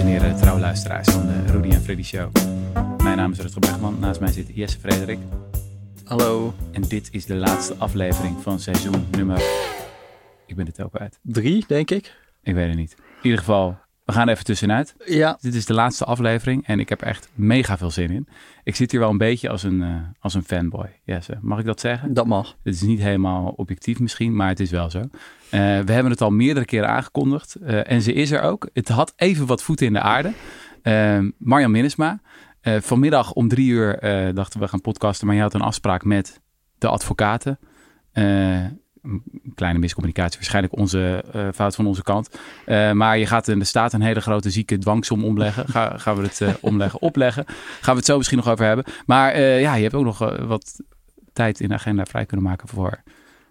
en heren, trouwe luisteraars van de Rudy en Freddy Show. Mijn naam is Rutger Bregman, naast mij zit Jesse Frederik. Hallo. En dit is de laatste aflevering van seizoen nummer... Ik ben de tel kwijt. Drie, denk ik. Ik weet het niet. In ieder geval, we gaan even tussenuit. Ja. Dit is de laatste aflevering en ik heb echt mega veel zin in. Ik zit hier wel een beetje als een, eh, als een fanboy. Jesse, mag ik dat zeggen? Dat mag. Het is niet helemaal objectief misschien, maar het is wel zo. Eh, we hebben het al meerdere keren aangekondigd eh, en ze is er ook. Het had even wat voeten in de aarde. Uh, Marjan Minnesma. Vanmiddag om drie uur dachten we gaan podcasten, maar je had een afspraak met de advocaten. Een kleine miscommunicatie, waarschijnlijk onze eh, fout van onze kant. Eh, maar je gaat in de staat een hele grote zieke dwangsom omleggen. Ga, gaan we het eh, omleggen, opleggen. Gaan we het zo misschien nog over hebben. Maar ja, je hebt ook nog wat tijd in de agenda vrij kunnen maken voor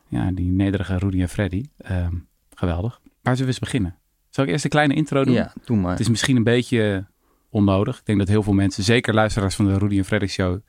ja, die nederige Rudy en Freddy. Ehm, geweldig. Waar zullen we eens beginnen? Zal ik eerst een kleine intro doen? Ja, doe maar. Het is misschien een beetje onnodig. Ik denk dat heel veel mensen, zeker luisteraars van de Rudy en Freddy Show,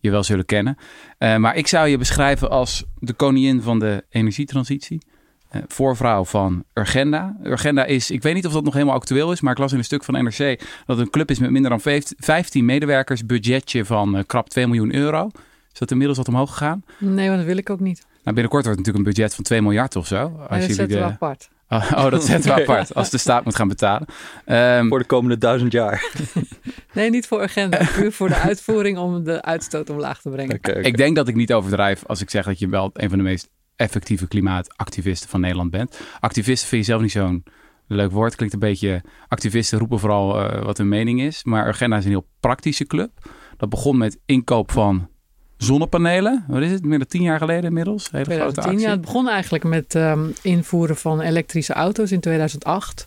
je wel zullen kennen. Eh, maar ik zou je beschrijven als de koningin van de energietransitie. Eh, voorvrouw van Urgenda. Urgenda is, ik weet niet of dat nog helemaal actueel is, maar ik las in een stuk van NRC dat het een club is met minder dan 15 medewerkers, budgetje van eh, krap 2 miljoen euro. Is dat inmiddels wat omhoog gegaan? Nee, want dat wil ik ook niet. Nou, binnenkort wordt het natuurlijk een budget van 2 miljard of zo. Nee, dat zetten we de... apart. Oh, oh, dat zetten we apart. Als de staat moet gaan betalen. Ehm, Voor de komende duizend jaar. Nee, niet voor agenda. Puur voor de uitvoering om de uitstoot omlaag te brengen. Ik denk dat ik niet overdrijf als ik zeg dat je wel een van de meest effectieve klimaatactivisten van Nederland bent. Activisten vind je zelf niet zo'n leuk woord. Klinkt een beetje. Activisten roepen vooral eh, wat hun mening is. Maar Urgenda is een heel praktische club. Dat begon met inkoop van zonnepanelen. Wat is het? Meer dan tien jaar geleden inmiddels. Hele grote 2010, actie. ja, het begon eigenlijk met ehm, invoeren van elektrische auto's in 2008.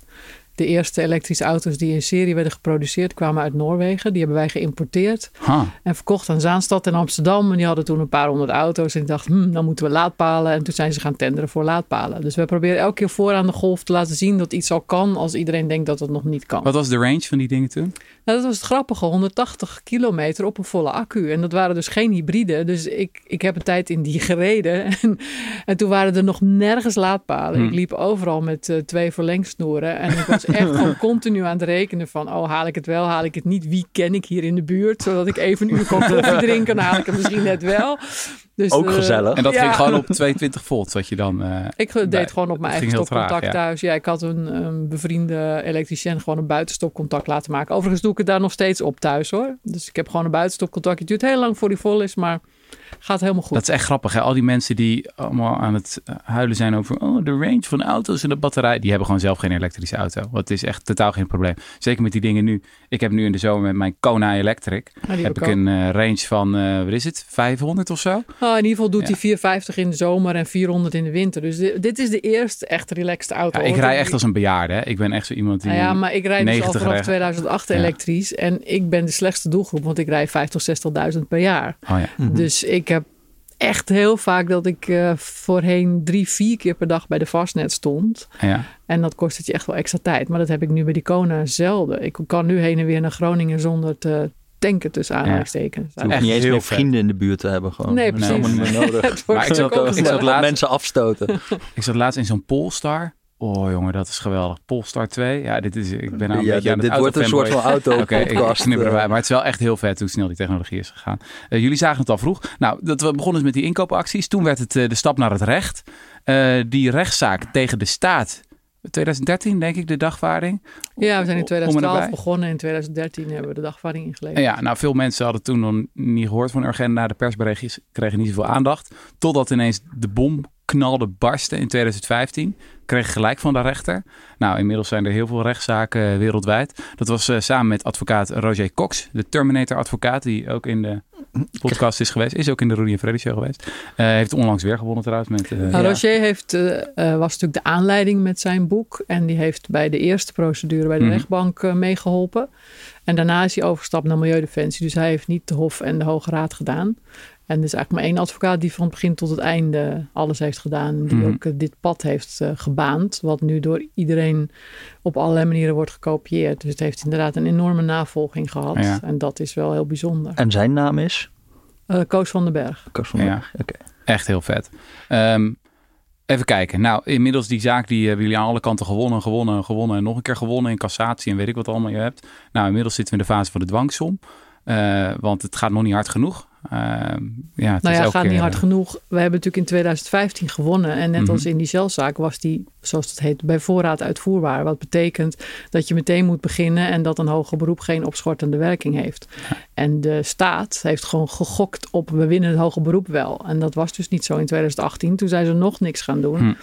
De eerste elektrische auto's die in serie werden geproduceerd kwamen uit Noorwegen. Die hebben wij geïmporteerd en verkocht aan Zaanstad en Amsterdam. En die hadden toen een paar honderd auto's. En ik dacht, hm, dan moeten we laadpalen. En toen zijn ze gaan tenderen voor laadpalen. Dus we proberen elke keer voor aan de golf te laten zien dat iets al kan als iedereen denkt dat het nog niet kan. Wat was de range van die dingen toen? Nou, dat was het grappige. 180 kilometer op een volle accu. En dat waren dus geen hybride. Dus ik, ik heb een tijd in die gereden. En, en toen waren er nog nergens laadpalen. Hmm. Ik liep overal met eh, twee verlengsnoeren. En ik was echt gewoon continu aan het rekenen van... oh, haal ik het wel, haal ik het niet? Wie ken ik hier in de buurt? Zodat ik even een uur kan koffie drinken. Dan haal ik het misschien net wel. Dus, Ook eh, gezellig. En dat Ja. ging gewoon op 22 volt, wat je dan. eh, ik deed bij- gewoon op mijn eigen traag, stopcontact ja. thuis. Ja, ik had een, een bevriende elektricien gewoon een buitenstopcontact laten maken. Overigens doe ik het daar nog steeds op thuis hoor. Dus ik heb gewoon een buitenstopcontact. Het duurt heel lang voor die vol is, maar gaat helemaal goed. Dat is echt grappig. Hè? Al die mensen die allemaal aan het eh, huilen zijn over oh, de range van auto's en de batterij. Die hebben gewoon zelf geen elektrische auto. Het is echt totaal geen probleem. Zeker met die dingen nu. Ik heb nu in de zomer met mijn Kona Electric. Die heb ik ook. een eh, range van, eh, wat is het, 500 of zo? Oh, in ieder geval doet Ja. hij 450 in de zomer en 400 in de winter. Dus dit, dit is de eerste echt relaxed auto. Ja, ik rij echt als een bejaarde. Hè? Ik ben echt zo iemand die... Nou ja, maar ik rijd dus al 90 vanaf rij- 2008 Ja. elektrisch. En ik ben de slechtste doelgroep, want ik rij 50.000, 60.000 per jaar. Oh ja. Mhm. Dus ik heb echt heel vaak dat ik eh, voorheen drie, vier keer per dag bij de vastnet stond. ja. En dat kost het je echt wel extra tijd. Maar dat heb ik nu bij die Kona zelden. Ik kan nu heen en weer naar Groningen zonder te tanken tussen aanhalingstekens. Je hoeft Echt niet eens heel veel vrienden in de buurt te hebben. Gewoon. Nee, Dat is precies. helemaal niet meer nodig. Maar ik zat ik zat laatst- mensen afstoten. Ik zat laatst in zo'n Polestar. Oh jongen, dat is geweldig. Polestar 2. Ja, dit is... Ik ben nou een Ja, beetje aan dit het wordt een soort van auto Oké, ik podcast. knip eh. erbij. Maar het is wel echt heel vet hoe snel die technologie is gegaan. Eh, jullie zagen het al vroeg. Nou, dat we begonnen dus met die inkoopacties. Toen werd het eh, de stap naar het recht. Eh, die rechtszaak tegen de staat. 2013, denk ik, de dagvaarding. Ja, we zijn in Om en 2012 nabij. begonnen. In 2013 hebben we de dagvaarding ingeleverd. Ja, nou, veel mensen hadden toen nog niet gehoord van Urgenda. De persberichtjes kregen niet zoveel aandacht. Totdat ineens de bom knalde barsten in 2015. Kreeg gelijk van de rechter. Nou, inmiddels zijn er heel veel rechtszaken eh, wereldwijd. Dat was eh, samen met advocaat Roger Cox, de Terminator-advocaat, die ook in de podcast is geweest. Is ook in de Rudy en Freddy show geweest. Eh, heeft onlangs weer gewonnen trouwens. Met, Nou, ja. Roger heeft, was natuurlijk de aanleiding met zijn boek. En die heeft bij de eerste procedure bij de Mhm. rechtbank eh, meegeholpen. En daarna is hij overgestapt naar Milieudefensie. Dus hij heeft niet de Hof en de Hoge Raad gedaan. En er is eigenlijk maar één advocaat die van het begin tot het einde alles heeft gedaan. Die Mhm. ook eh, dit pad heeft eh, gebaand. Wat nu door iedereen op allerlei manieren wordt gekopieerd. Dus het heeft inderdaad een enorme navolging gehad. Ja. En dat is wel heel bijzonder. En zijn naam is? Eh, Koos van den Berg. Koos van Ja. Berg. Oké. Echt heel vet. Ehm, Even kijken. Nou, inmiddels die zaak die hebben jullie aan alle kanten gewonnen, gewonnen, gewonnen en nog een keer gewonnen in cassatie en weet ik wat allemaal je hebt. Nou, inmiddels zitten we in de fase van de dwangsom. Uh, want het gaat nog niet hard genoeg. Uh, ja, het nou ja, gaat niet hard genoeg. We hebben natuurlijk in 2015 gewonnen. En net mm -hmm. als in die celzaak was die, zoals het heet, bij voorraad uitvoerbaar. Wat betekent dat je meteen moet beginnen en dat een hoger beroep geen opschortende werking heeft. Ja. En de staat heeft gewoon gegokt op we winnen het hoger beroep wel. En dat was dus niet zo in 2018. Toen zijn ze nog niks gaan doen. Hm.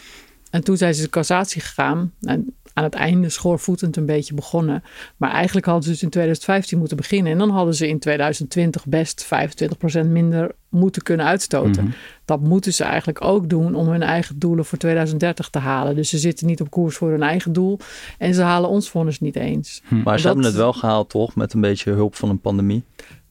En toen zijn ze de cassatie gegaan. En aan het einde schoorvoetend een beetje begonnen. Maar eigenlijk hadden ze dus in 2015 moeten beginnen. En dan hadden ze in 2020 best 25% minder moeten kunnen uitstoten. Mm -hmm. Dat moeten ze eigenlijk ook doen om hun eigen doelen voor 2030 te halen. Dus ze zitten niet op koers voor hun eigen doel. En ze halen ons vonnis niet eens. Hm. Maar ze dat, hebben het wel gehaald toch? Met een beetje hulp van een pandemie.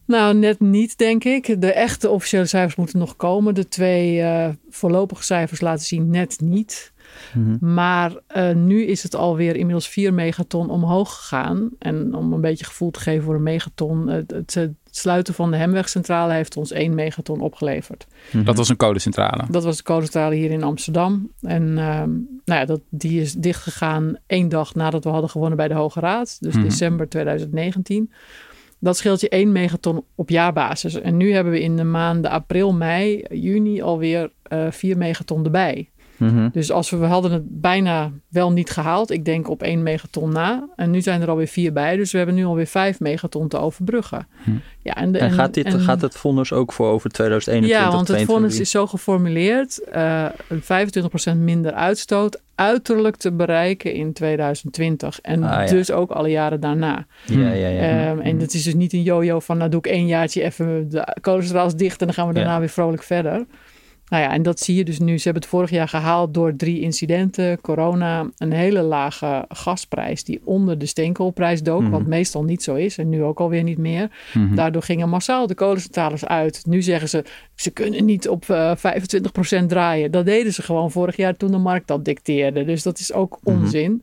Nou, net niet, denk ik. De echte officiële cijfers moeten nog komen. De twee uh, voorlopige cijfers laten zien net niet. Mhm. Maar uh, nu is het alweer inmiddels 4 megaton omhoog gegaan. En om een beetje gevoel te geven voor een megaton. Het, het, het sluiten van de Hemwegcentrale heeft ons 1 megaton opgeleverd. Mhm. Dat was een codecentrale? Dat was de codecentrale hier in Amsterdam. En uh, nou ja, dat, die is dichtgegaan één dag nadat we hadden gewonnen bij de Hoge Raad. Dus mm -hmm. december 2019. Dat scheelt je 1 megaton op jaarbasis. En nu hebben we in de maanden april, mei, juni alweer uh, 4 megaton erbij. Mm -hmm. Dus als we, we hadden het bijna wel niet gehaald. Ik denk op 1 megaton na. En nu zijn er alweer vier bij. Dus we hebben nu alweer 5 megaton te overbruggen. Hm. Ja, en, de, en, gaat, dit, en, gaat het vonnis ook voor over 2021? Ja, want het vonnis is zo geformuleerd. Uh, 25% minder uitstoot uiterlijk te bereiken in 2020. En ah, ja. dus ook alle jaren daarna. Ja, ja, ja. Um, en het is dus niet een yo-yo van nou doe ik één jaartje even de kolencentrales dicht en dan gaan we daarna weer vrolijk verder. Nou ja, en dat zie je dus nu. Ze hebben het vorig jaar gehaald door drie incidenten, corona, een hele lage gasprijs die onder de steenkoolprijs dook, mm -hmm. wat meestal niet zo is en nu ook alweer niet meer. Mm -hmm. Daardoor gingen massaal de kolencentrales uit. Nu zeggen ze, ze kunnen niet op uh, 25% draaien. Dat deden ze gewoon vorig jaar toen de markt dat dicteerde. Dus dat is ook Mhm. onzin. Mm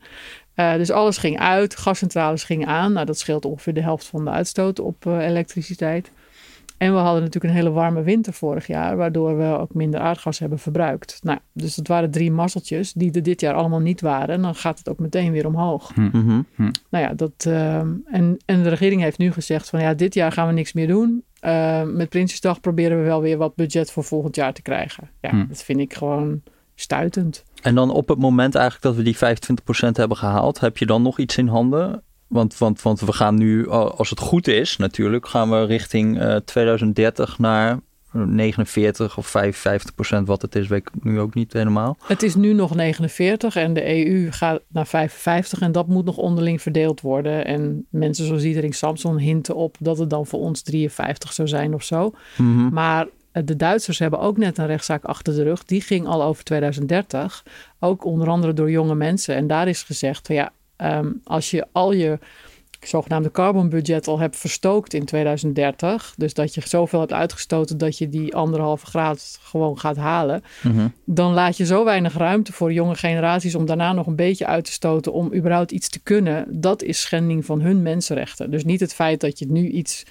-hmm. uh, dus alles ging uit, gascentrales gingen aan. Nou, dat scheelt ongeveer de helft van de uitstoot op uh, elektriciteit. En we hadden natuurlijk een hele warme winter vorig jaar, waardoor we ook minder aardgas hebben verbruikt. Nou, dus dat waren drie mazzeltjes die er dit jaar allemaal niet waren. En dan gaat het ook meteen weer omhoog. Mm -hmm. Nou ja, dat, uh, en, en de regering heeft nu gezegd van ja, dit jaar gaan we niks meer doen. Uh, met Prinsjesdag proberen we wel weer wat budget voor volgend jaar te krijgen. Ja, Hm. dat vind ik gewoon stuitend. En dan op het moment eigenlijk dat we die 25% hebben gehaald, heb je dan nog iets in handen? Want, want, want we gaan nu, als het goed is natuurlijk, gaan we richting uh, 2030 naar 49 of 55 procent. Wat het is, weet ik nu ook niet helemaal. Het is nu nog 49 en de EU gaat naar 55 en dat moet nog onderling verdeeld worden. En mensen zoals Diederik Samson hinten op dat het dan voor ons 53 zou zijn of zo. Mm -hmm. Maar de Duitsers hebben ook net een rechtszaak achter de rug. Die ging al over 2030. Ook onder andere door jonge mensen. En daar is gezegd, ja, um, als je al je zogenaamde carbonbudget al hebt verstookt in 2030, dus dat je zoveel hebt uitgestoten dat je die anderhalve graad gewoon gaat halen, mm -hmm. dan laat je zo weinig ruimte voor jonge generaties om daarna nog een beetje uit te stoten om überhaupt iets te kunnen. Dat is schending van hun mensenrechten. Dus niet het feit dat je nu iets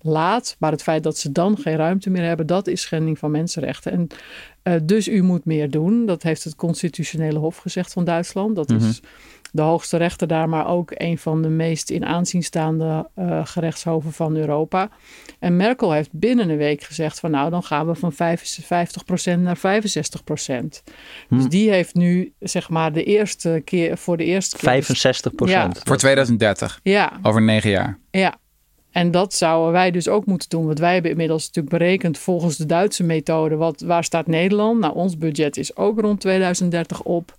laat, maar het feit dat ze dan geen ruimte meer hebben, dat is schending van mensenrechten. En uh, dus u moet meer doen. Dat heeft het constitutionele hof gezegd van Duitsland. Dat Mhm. mm -hmm. is de hoogste rechter daar, maar ook een van de meest in aanzien staande uh, gerechtshoven van Europa. En Merkel heeft binnen een week gezegd van nou, dan gaan we van 55% naar 65%. Hm. Dus die heeft nu zeg maar de eerste keer voor de eerste keer. 65%. Ja. Voor 2030. Ja. Over negen jaar. Ja. En dat zouden wij dus ook moeten doen. Want wij hebben inmiddels natuurlijk berekend volgens de Duitse methode. Wat, waar staat Nederland? Nou, ons budget is ook rond 2030 op.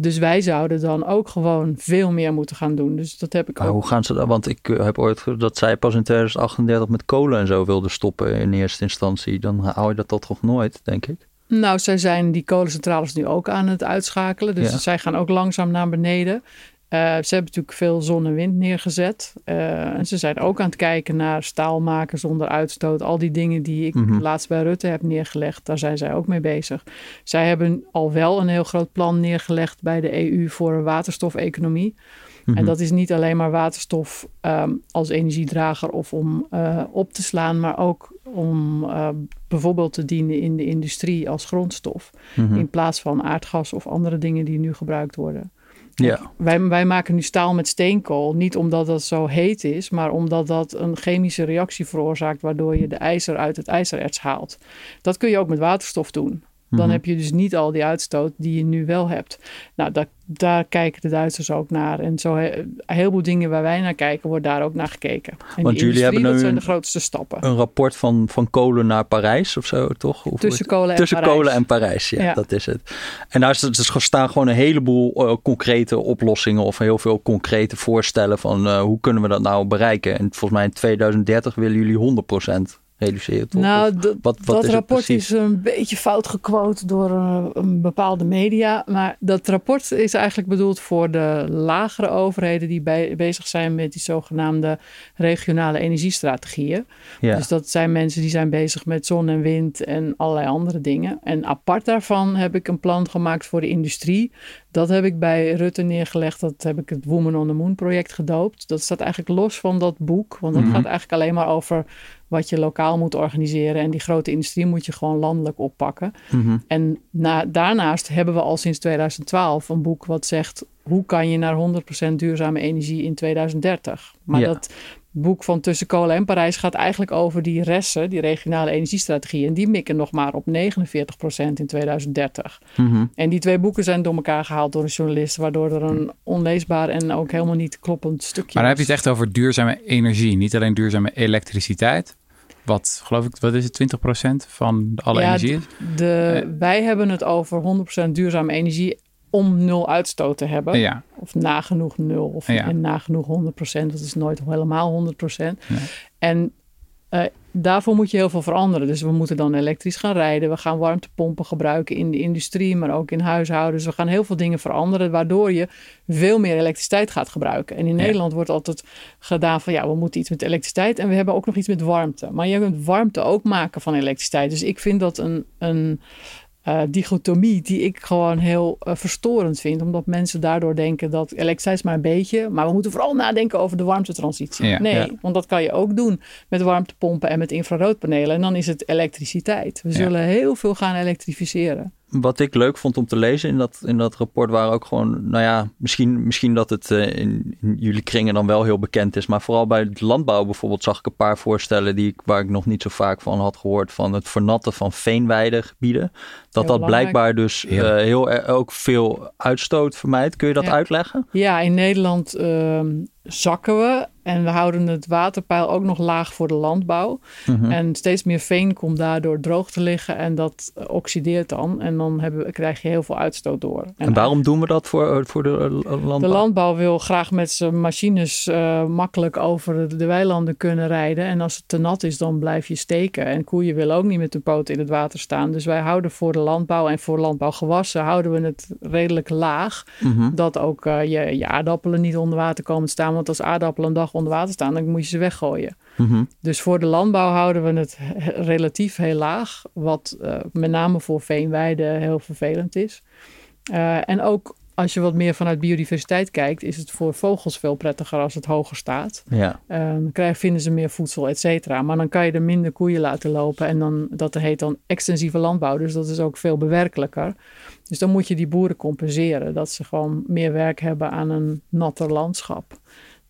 Dus wij zouden dan ook gewoon veel meer moeten gaan doen. Dus dat heb ik maar ook. hoe gaan ze dat? Want ik uh, heb ooit gehoord dat zij pas in 2038 met kolen en zo wilden stoppen in eerste instantie. Dan hou je dat toch toch nooit, denk ik. Nou, zij zijn die kolencentrales nu ook aan het uitschakelen. Dus ja. zij gaan ook langzaam naar beneden. Ze hebben natuurlijk veel zon en wind neergezet. en ze zijn ook aan het kijken naar staal maken zonder uitstoot. Al die dingen die ik Mhm. laatst bij Rutte heb neergelegd, daar zijn zij ook mee bezig. Zij hebben al wel een heel groot plan neergelegd bij de EU voor een waterstofeconomie. Mhm. En dat is niet alleen maar waterstof ehm, als energiedrager of om eh, op te slaan, maar ook om eh, bijvoorbeeld te dienen in de industrie als grondstof. Mhm. In plaats van aardgas of andere dingen die nu gebruikt worden. Ja, Wij, wij maken nu staal met steenkool, niet omdat dat zo heet is, maar omdat dat een chemische reactie veroorzaakt waardoor je de ijzer uit het ijzererts haalt. Dat kun je ook met waterstof doen. Dan Mhm. heb je dus niet al die uitstoot die je nu wel hebt. Nou, daar, daar kijken de Duitsers ook naar. En zo he- een heleboel dingen waar wij naar kijken, wordt daar ook naar gekeken. En Want jullie hebben dat nu zijn een- de grootste stappen. een rapport van, van kolen naar Parijs of zo, toch? Of Tussen kolen en Tussen Parijs. kolen en Parijs, ja, Ja. dat is het. En daar staan gewoon een heleboel eh, concrete oplossingen of heel veel concrete voorstellen van eh, hoe kunnen we dat nou bereiken. En volgens mij in 2030 willen jullie 100% Nou, Of dat, wat, wat dat is het rapport is een beetje fout gequote door eh, een bepaalde media. Maar dat rapport is eigenlijk bedoeld voor de lagere overheden die bij, bezig zijn met die zogenaamde regionale energiestrategieën. Ja. Dus dat zijn mensen die zijn bezig met zon en wind en allerlei andere dingen. En apart daarvan heb ik een plan gemaakt voor de industrie. Dat heb ik bij Rutte neergelegd. Dat heb ik het Woman on the Moon project gedoopt. Dat staat eigenlijk los van dat boek. Want dat Mhm. gaat eigenlijk alleen maar over wat je lokaal moet organiseren. En die grote industrie moet je gewoon landelijk oppakken. Mhm. En na, daarnaast hebben we al sinds 2012 een boek wat zegt... hoe kan je naar 100% duurzame energie in 2030? Maar Ja. dat boek van Tussen Kolen en Parijs gaat eigenlijk over die resten... die regionale energiestrategie. En die mikken nog maar op 49% in 2030. Mhm. En die twee boeken zijn door elkaar gehaald door een journalist... waardoor er een onleesbaar en ook helemaal niet kloppend stukje Maar dan heb je het echt over duurzame energie, niet alleen duurzame elektriciteit. Wat geloof ik, wat is het, 20% van alle Ja, energie is? De, Eh. wij hebben het over 100% duurzame energie om nul uitstoot te hebben. Ja, Of nagenoeg nul. Of Ja. en nagenoeg 100%. Dat is nooit helemaal 100%. Nee. En eh, daarvoor moet je heel veel veranderen. Dus we moeten dan elektrisch gaan rijden. We gaan warmtepompen gebruiken in de industrie, maar ook in huishoudens. We gaan heel veel dingen veranderen, waardoor je veel meer elektriciteit gaat gebruiken. En in Ja. Nederland wordt altijd gedaan van ja, we moeten iets met elektriciteit en we hebben ook nog iets met warmte. Maar je kunt warmte ook maken van elektriciteit. Dus ik vind dat een, een eh, dichotomie die ik gewoon heel eh, verstorend vind. Omdat mensen daardoor denken dat elektriciteit is maar een beetje. Maar we moeten vooral nadenken over de warmtetransitie. Ja, nee, ja. want dat kan je ook doen met warmtepompen en met infraroodpanelen. En dan is het elektriciteit. We Ja. zullen heel veel gaan elektrificeren. Wat ik leuk vond om te lezen in dat, in dat rapport waren ook gewoon, nou ja, misschien, misschien dat het eh, in, in jullie kringen dan wel heel bekend is, maar vooral bij het landbouw bijvoorbeeld zag ik een paar voorstellen die ik, waar ik nog niet zo vaak van had gehoord, van het vernatten van veenweidegebieden. Dat dat belangrijk. blijkbaar dus eh, Heerlijk. heel, er- ook veel uitstoot vermijdt. Kun je dat Ja. uitleggen? Ja, in Nederland ehm, zakken we. En we houden het waterpeil ook nog laag voor de landbouw. Mhm. En steeds meer veen komt daardoor droog te liggen. En dat oxideert dan. En dan hebben, we- krijg je heel veel uitstoot door. En waarom doen we dat voor, eh, voor de eh, landbouw? De landbouw wil graag met zijn machines eh, makkelijk over de, de weilanden kunnen rijden. En als het te nat is, dan blijf je steken. En koeien willen ook niet met de poten in het water staan. Dus wij houden voor de landbouw en voor landbouwgewassen houden we het redelijk laag. Mhm. Dat ook je, je aardappelen niet onder water komen te staan. Want als aardappelen een dag onder water staan, dan moet je ze weggooien. Mhm. Dus voor de landbouw houden we het he- relatief heel laag. Wat eh, met name voor veenweiden heel vervelend is. Eh, en ook als je wat meer vanuit biodiversiteit kijkt, is het voor vogels veel prettiger als het hoger staat. Ja. Eh, dan krijgen, vinden ze meer voedsel, et cetera. Maar dan kan je er minder koeien laten lopen. En dan, dat heet dan extensieve landbouw. Dus dat is ook veel bewerkelijker. Dus dan moet je die boeren compenseren. Dat ze gewoon meer werk hebben aan een natter landschap.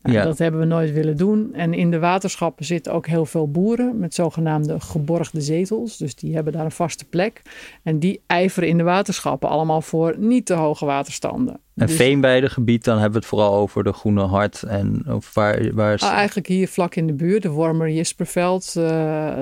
Nou, Ja. Dat hebben we nooit willen doen. En in de waterschappen zitten ook heel veel boeren met zogenaamde geborgde zetels. Dus die hebben daar een vaste plek. En die ijveren in de waterschappen allemaal voor niet te hoge waterstanden. En Dus- veenweidegebied, dan hebben we het vooral over de Groene Hart en of waar, waar is... Ah, eigenlijk hier vlak in de buurt, de Wormer Jisperveld. eh,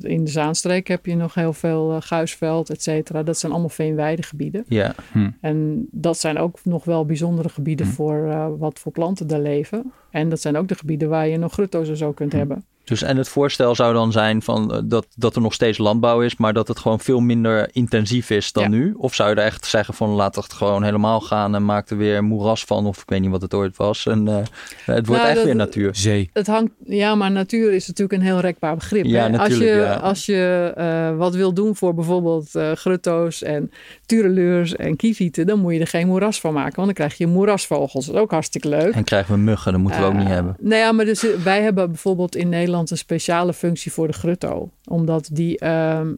in de Zaanstreek heb je nog heel veel eh, Guisveld, et cetera. Dat zijn allemaal veenweidegebieden. Ja, En dat zijn ook nog wel bijzondere gebieden Hm. voor eh, wat voor planten daar leven. En dat zijn ook de gebieden waar je nog grutto's en zo kunt Hm. hebben. Dus en het voorstel zou dan zijn van uh, dat, dat er nog steeds landbouw is, maar dat het gewoon veel minder intensief is dan Ja. nu? Of zou je er echt zeggen van laat het gewoon helemaal gaan en maak er weer moeras van, of ik weet niet wat het ooit was. En eh, het wordt Nou, echt dat- weer natuur. Zee. Het hangt, ja, maar natuur is natuurlijk een heel rekbaar begrip. Ja, hè? als je, ja. als je eh, wat wil doen voor bijvoorbeeld eh grutto's en tureleurs en kievieten, dan moet je er geen moeras van maken, want dan krijg je moerasvogels. Dat is ook hartstikke leuk. En krijgen we muggen, dat moeten we ook niet Eh, hebben. Nou ja, maar dus, eh, wij hebben bijvoorbeeld in Nederland een speciale functie voor de grutto. Omdat die ehm,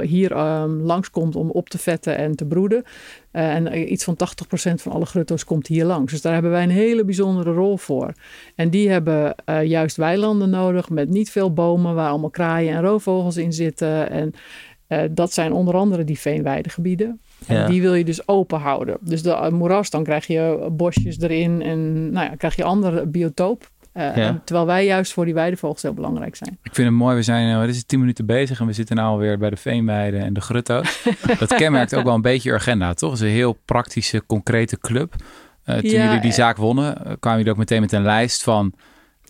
hier ehm, langskomt om op te vetten en te broeden. Eh, en eh, iets van 80% van alle grutto's komt hier langs. Dus daar hebben wij een hele bijzondere rol voor. En die hebben eh, juist weilanden nodig met niet veel bomen... waar allemaal kraaien en roofvogels in zitten. En dat zijn onder andere die veenweidegebieden. En Ja. die wil je dus open houden. Dus de moeras, dan krijg je bosjes erin en nou ja, krijg je andere biotoop. Eh, Ja. terwijl wij juist voor die weidevogels heel belangrijk zijn. Ik vind het mooi, we zijn eh, wat is het, 10 minuten bezig en we zitten nu alweer bij de veenweiden en de grutto's. dat kenmerkt ook wel een beetje je agenda, toch? Het is een heel praktische, concrete club. Eh, toen Ja, jullie die zaak wonnen, kwamen jullie ook meteen met een lijst van...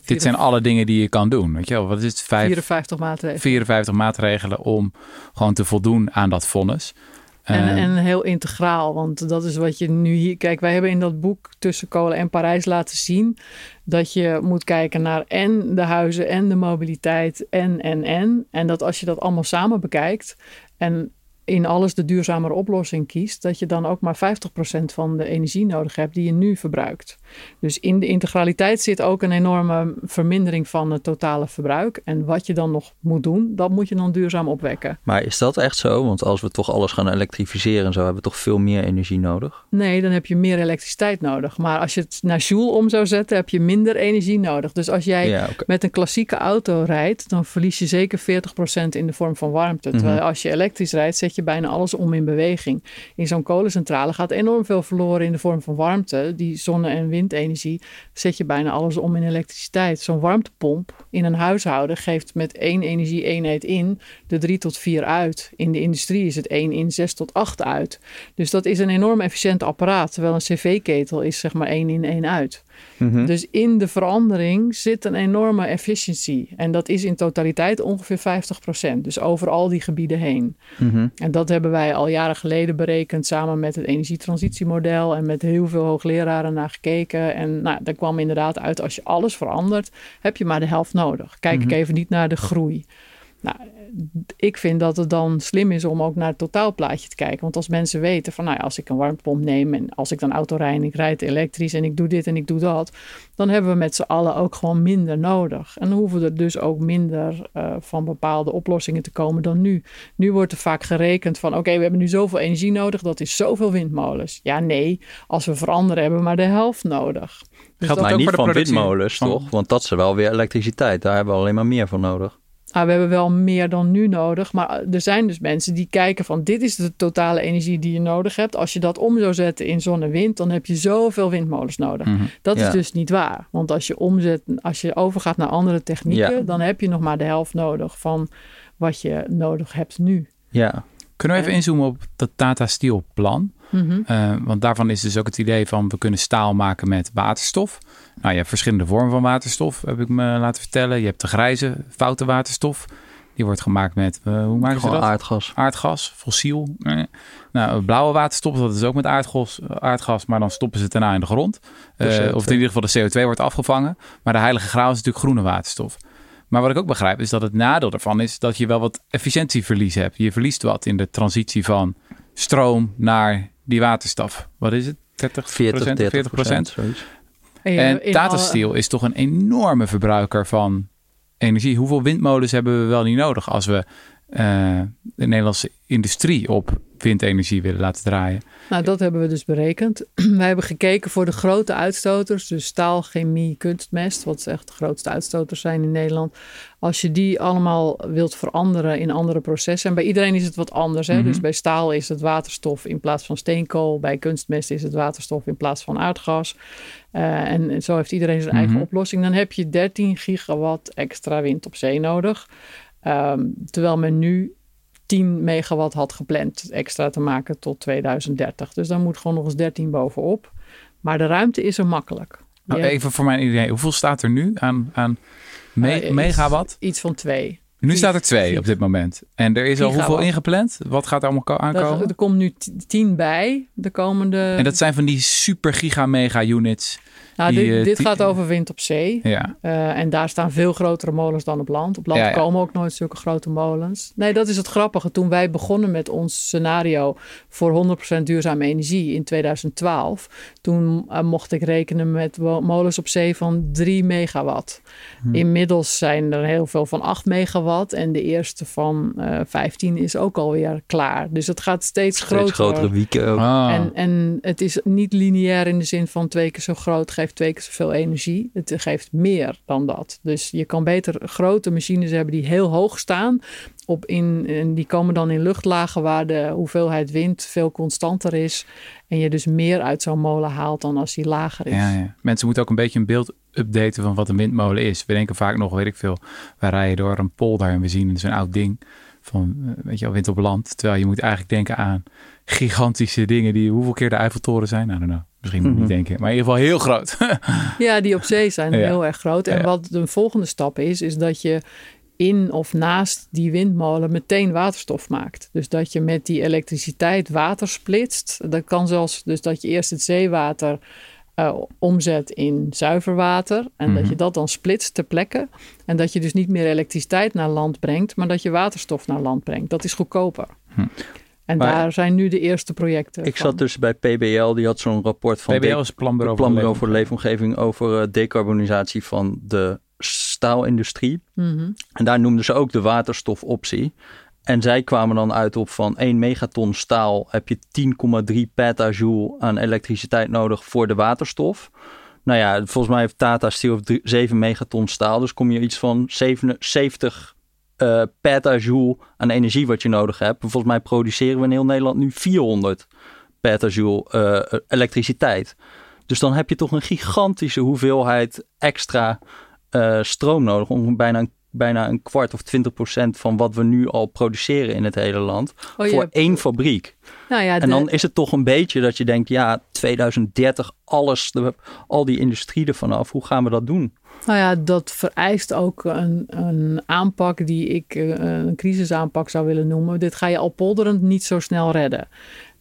Dit zijn alle dingen die je kan doen. Weet je wel, wat is het? Vijf, 54 maatregelen. 54 maatregelen om gewoon te voldoen aan dat vonnis. En, Eh, en heel integraal, want dat is wat je nu hier... Kijk, wij hebben in dat boek Tussen Kolen en Parijs laten zien... dat je moet kijken naar en de huizen en de mobiliteit en, en, en. En dat als je dat allemaal samen bekijkt... en in alles de duurzamere oplossing kiest... dat je dan ook maar 50% van de energie nodig hebt die je nu verbruikt. Dus in de integraliteit zit ook een enorme vermindering van het totale verbruik. En wat je dan nog moet doen, dat moet je dan duurzaam opwekken. Maar is dat echt zo? Want als we toch alles gaan elektrificeren en zo, hebben we toch veel meer energie nodig? Nee, dan heb je meer elektriciteit nodig. Maar als je het naar joule om zou zetten, heb je minder energie nodig. Dus als jij Ja, met een klassieke auto rijdt, dan verlies je zeker 40% in de vorm van warmte. Terwijl Mhm. als je elektrisch rijdt, zet je bijna alles om in beweging. In zo'n kolencentrale gaat enorm veel verloren in de vorm van warmte. Die zonne- en windenergie zet je bijna alles om in elektriciteit. Zo'n warmtepomp in een huishouden geeft met één energie-eenheid in de 3 tot 4 uit. In de industrie is het 1 in 6 tot 8 uit. Dus dat is een enorm efficiënt apparaat. Terwijl een cv-ketel is zeg maar 1 in 1 uit. Mhm. Dus in de verandering zit een enorme efficiëntie. En dat is in totaliteit ongeveer 50%. Dus over al die gebieden heen. Mhm. En dat hebben wij al jaren geleden berekend samen met het energietransitiemodel en met heel veel hoogleraren naar gekeken. En nou, daar kwam inderdaad uit, als je alles verandert, heb je maar de helft nodig. Kijk ik even niet naar de groei. Nou, ik vind dat het dan slim is om ook naar het totaalplaatje te kijken. Want als mensen weten van, nou ja, als ik een warmtepomp neem en als ik dan auto rijd en ik rijd elektrisch en ik doe dit en ik doe dat, dan hebben we met z'n allen ook gewoon minder nodig. En dan hoeven er dus ook minder eh, van bepaalde oplossingen te komen dan nu. Nu wordt er vaak gerekend van, oké, we hebben nu zoveel energie nodig, dat is zoveel windmolens. Ja, nee, als we veranderen hebben we maar de helft nodig. Dus Geldt dat- Maar ook niet voor de van productie windmolens, van- toch? Want dat is wel weer elektriciteit. Daar hebben we alleen maar meer voor nodig. Ah, we hebben wel meer dan nu nodig. Maar er zijn dus mensen die kijken van dit is de totale energie die je nodig hebt. Als je dat om zou zetten in zon en wind, dan heb je zoveel windmolens nodig. Mhm. Dat Ja. is dus niet waar. Want als je omzet, als je overgaat naar andere technieken, Ja. dan heb je nog maar de helft nodig van wat je nodig hebt nu. Ja, Kunnen we even inzoomen op dat Tata Steel plan? Mhm. Eh, want daarvan is dus ook het idee van we kunnen staal maken met waterstof. Nou, je hebt verschillende vormen van waterstof, heb ik me laten vertellen. Je hebt de grijze foute waterstof. Die wordt gemaakt met, eh, hoe maken ze dat? aardgas. aardgas, fossiel. Eh. Nou, blauwe waterstof, dat is ook met aardgas, aardgas, maar dan stoppen ze het daarna in de grond. Eh, CO2. of in ieder geval de CO2 wordt afgevangen. Maar de heilige graal is natuurlijk groene waterstof. Maar wat ik ook begrijp is dat het nadeel daarvan is dat je wel wat efficiëntieverlies hebt. Je verliest wat in de transitie van stroom naar die waterstof. Wat is het? 30 40, 30 40 procent? zoiets. En, je- En Tata Steel is toch een enorme verbruiker van energie. Hoeveel windmolens hebben we wel niet nodig als we eh, de Nederlandse industrie op windenergie willen laten draaien? Nou, dat hebben we dus berekend. Wij hebben gekeken voor de grote uitstoters, dus staal, chemie, kunstmest, wat echt de grootste uitstoters zijn in Nederland. Als je die allemaal wilt veranderen in andere processen, en bij iedereen is het wat anders. Hè? Mhm. Dus bij staal is het waterstof in plaats van steenkool, bij kunstmest is het waterstof in plaats van aardgas. Eh, en zo heeft iedereen zijn eigen Mhm. oplossing. Dan heb je 13 gigawatt extra wind op zee nodig. Ehm, terwijl men nu 10 megawatt had gepland extra te maken tot 2030. Dus dan moet gewoon nog eens 13 bovenop. Maar de ruimte is er makkelijk. Nou, even voor mijn idee, hoeveel staat er nu aan, aan Me Eh, iets- megawatt? Iets van twee. Nu staat er twee op dit moment. En er is al hoeveel ingepland? Wat gaat er allemaal Dat, aankomen? er komt nu tien bij de komende... En dat zijn van die super giga mega units. Nou, die, dit, eh, dit gaat over wind op zee. Ja. Eh, en daar staan veel grotere molens dan op land. Op land Ja, ja. komen ook nooit zulke grote molens. Nee, dat is het grappige. Toen wij begonnen met ons scenario voor 100% duurzame energie in 2012, toen eh, mocht ik rekenen met molens op zee van 3 megawatt. Hm. Inmiddels zijn er heel veel van 8 megawatt en de eerste van eh 15 is ook alweer klaar. Dus het gaat steeds, Steeds groter. grotere wieken ook. Ah. En, en het is niet lineair in de zin van twee keer zo groot geeft twee keer zoveel energie. Het geeft meer dan dat. Dus je kan beter grote machines hebben die heel hoog staan. Op in, en die komen dan in luchtlagen waar de hoeveelheid wind veel constanter is. En je dus meer uit zo'n molen haalt dan als die lager is. Ja, ja. Mensen moeten ook een beetje een beeld updaten van wat een windmolen is. We denken vaak nog, weet ik veel, wij rijden door een polder en we zien zo'n oud ding van, eh, weet je wel, wind op land. Terwijl je moet eigenlijk denken aan gigantische dingen die hoeveel keer de Eiffeltoren zijn. I don't know. Misschien moet ik niet Mhm. denken. Maar in ieder geval heel groot. Ja, die op zee zijn Ja. heel erg groot. En Ja. wat de volgende stap is, is dat je in of naast die windmolen meteen waterstof maakt. Dus dat je met die elektriciteit water splitst. Dat kan zelfs dus dat je eerst het zeewater eh, omzet in zuiver water. En dat Mhm. je dat dan splitst ter plekke. En dat je dus niet meer elektriciteit naar land brengt, maar dat je waterstof naar land brengt. Dat is goedkoper. Hm. En Maar- daar zijn nu de eerste projecten. Ik van. zat dus bij PBL, die had zo'n rapport van PBL is planbureau, Planbureau voor voor de Leefomgeving over eh, decarbonisatie van de staalindustrie. Mhm. En daar noemden ze ook de waterstofoptie. En zij kwamen dan uit op van 1 megaton staal heb je 10,3 petajoule aan elektriciteit nodig voor de waterstof. Nou ja, volgens mij heeft Tata Steel drie- 7 megaton staal. Dus kom je iets van 77 eh petajoule aan energie wat je nodig hebt. Volgens mij produceren we in heel Nederland nu 400 petajoule eh, elektriciteit. Dus dan heb je toch een gigantische hoeveelheid extra eh, stroom nodig. Om bijna een, bijna een kwart of 20 procent van wat we nu al produceren in het hele land. Oh, voor hebt- één fabriek. Nou ja, En dan is het toch een beetje dat je denkt, ja, 2030, alles, de- al die industrie ervan af. Hoe gaan we dat doen? Nou ja, dat vereist ook een, een aanpak die ik eh, een crisisaanpak zou willen noemen. Dit ga je al polderend niet zo snel redden.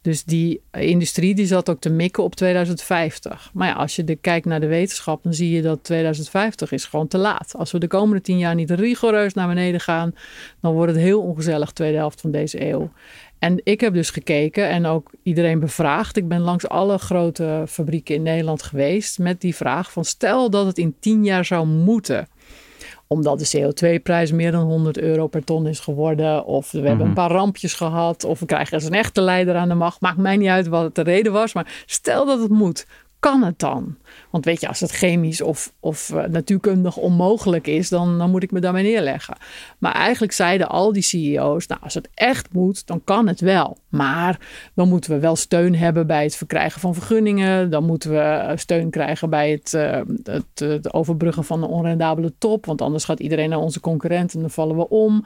Dus die industrie die zat ook te mikken op 2050. Maar ja, als je de, kijkt naar de wetenschap, dan zie je dat 2050 is gewoon te laat. Als we de komende tien jaar niet rigoureus naar beneden gaan, dan wordt het heel ongezellig tweede helft van deze eeuw. En ik heb dus gekeken en ook iedereen bevraagd. Ik ben langs alle grote fabrieken in Nederland geweest met die vraag van stel dat het in tien jaar zou moeten omdat de CO2-prijs meer dan 100 euro per ton is geworden. Of we hebben een paar rampjes gehad. Of we krijgen eens een echte leider aan de macht. Maakt mij niet uit wat de reden was. Maar stel dat het moet. Kan het dan? Want weet je, als het chemisch of, of eh, natuurkundig onmogelijk is, dan, dan moet ik me daarmee neerleggen. Maar eigenlijk zeiden al die CEO's, nou als het echt moet, dan kan het wel. Maar dan moeten we wel steun hebben bij het verkrijgen van vergunningen. Dan moeten we eh, steun krijgen bij het, eh, het, het overbruggen van een onrendabele top. Want anders gaat iedereen naar onze concurrent en dan vallen we om.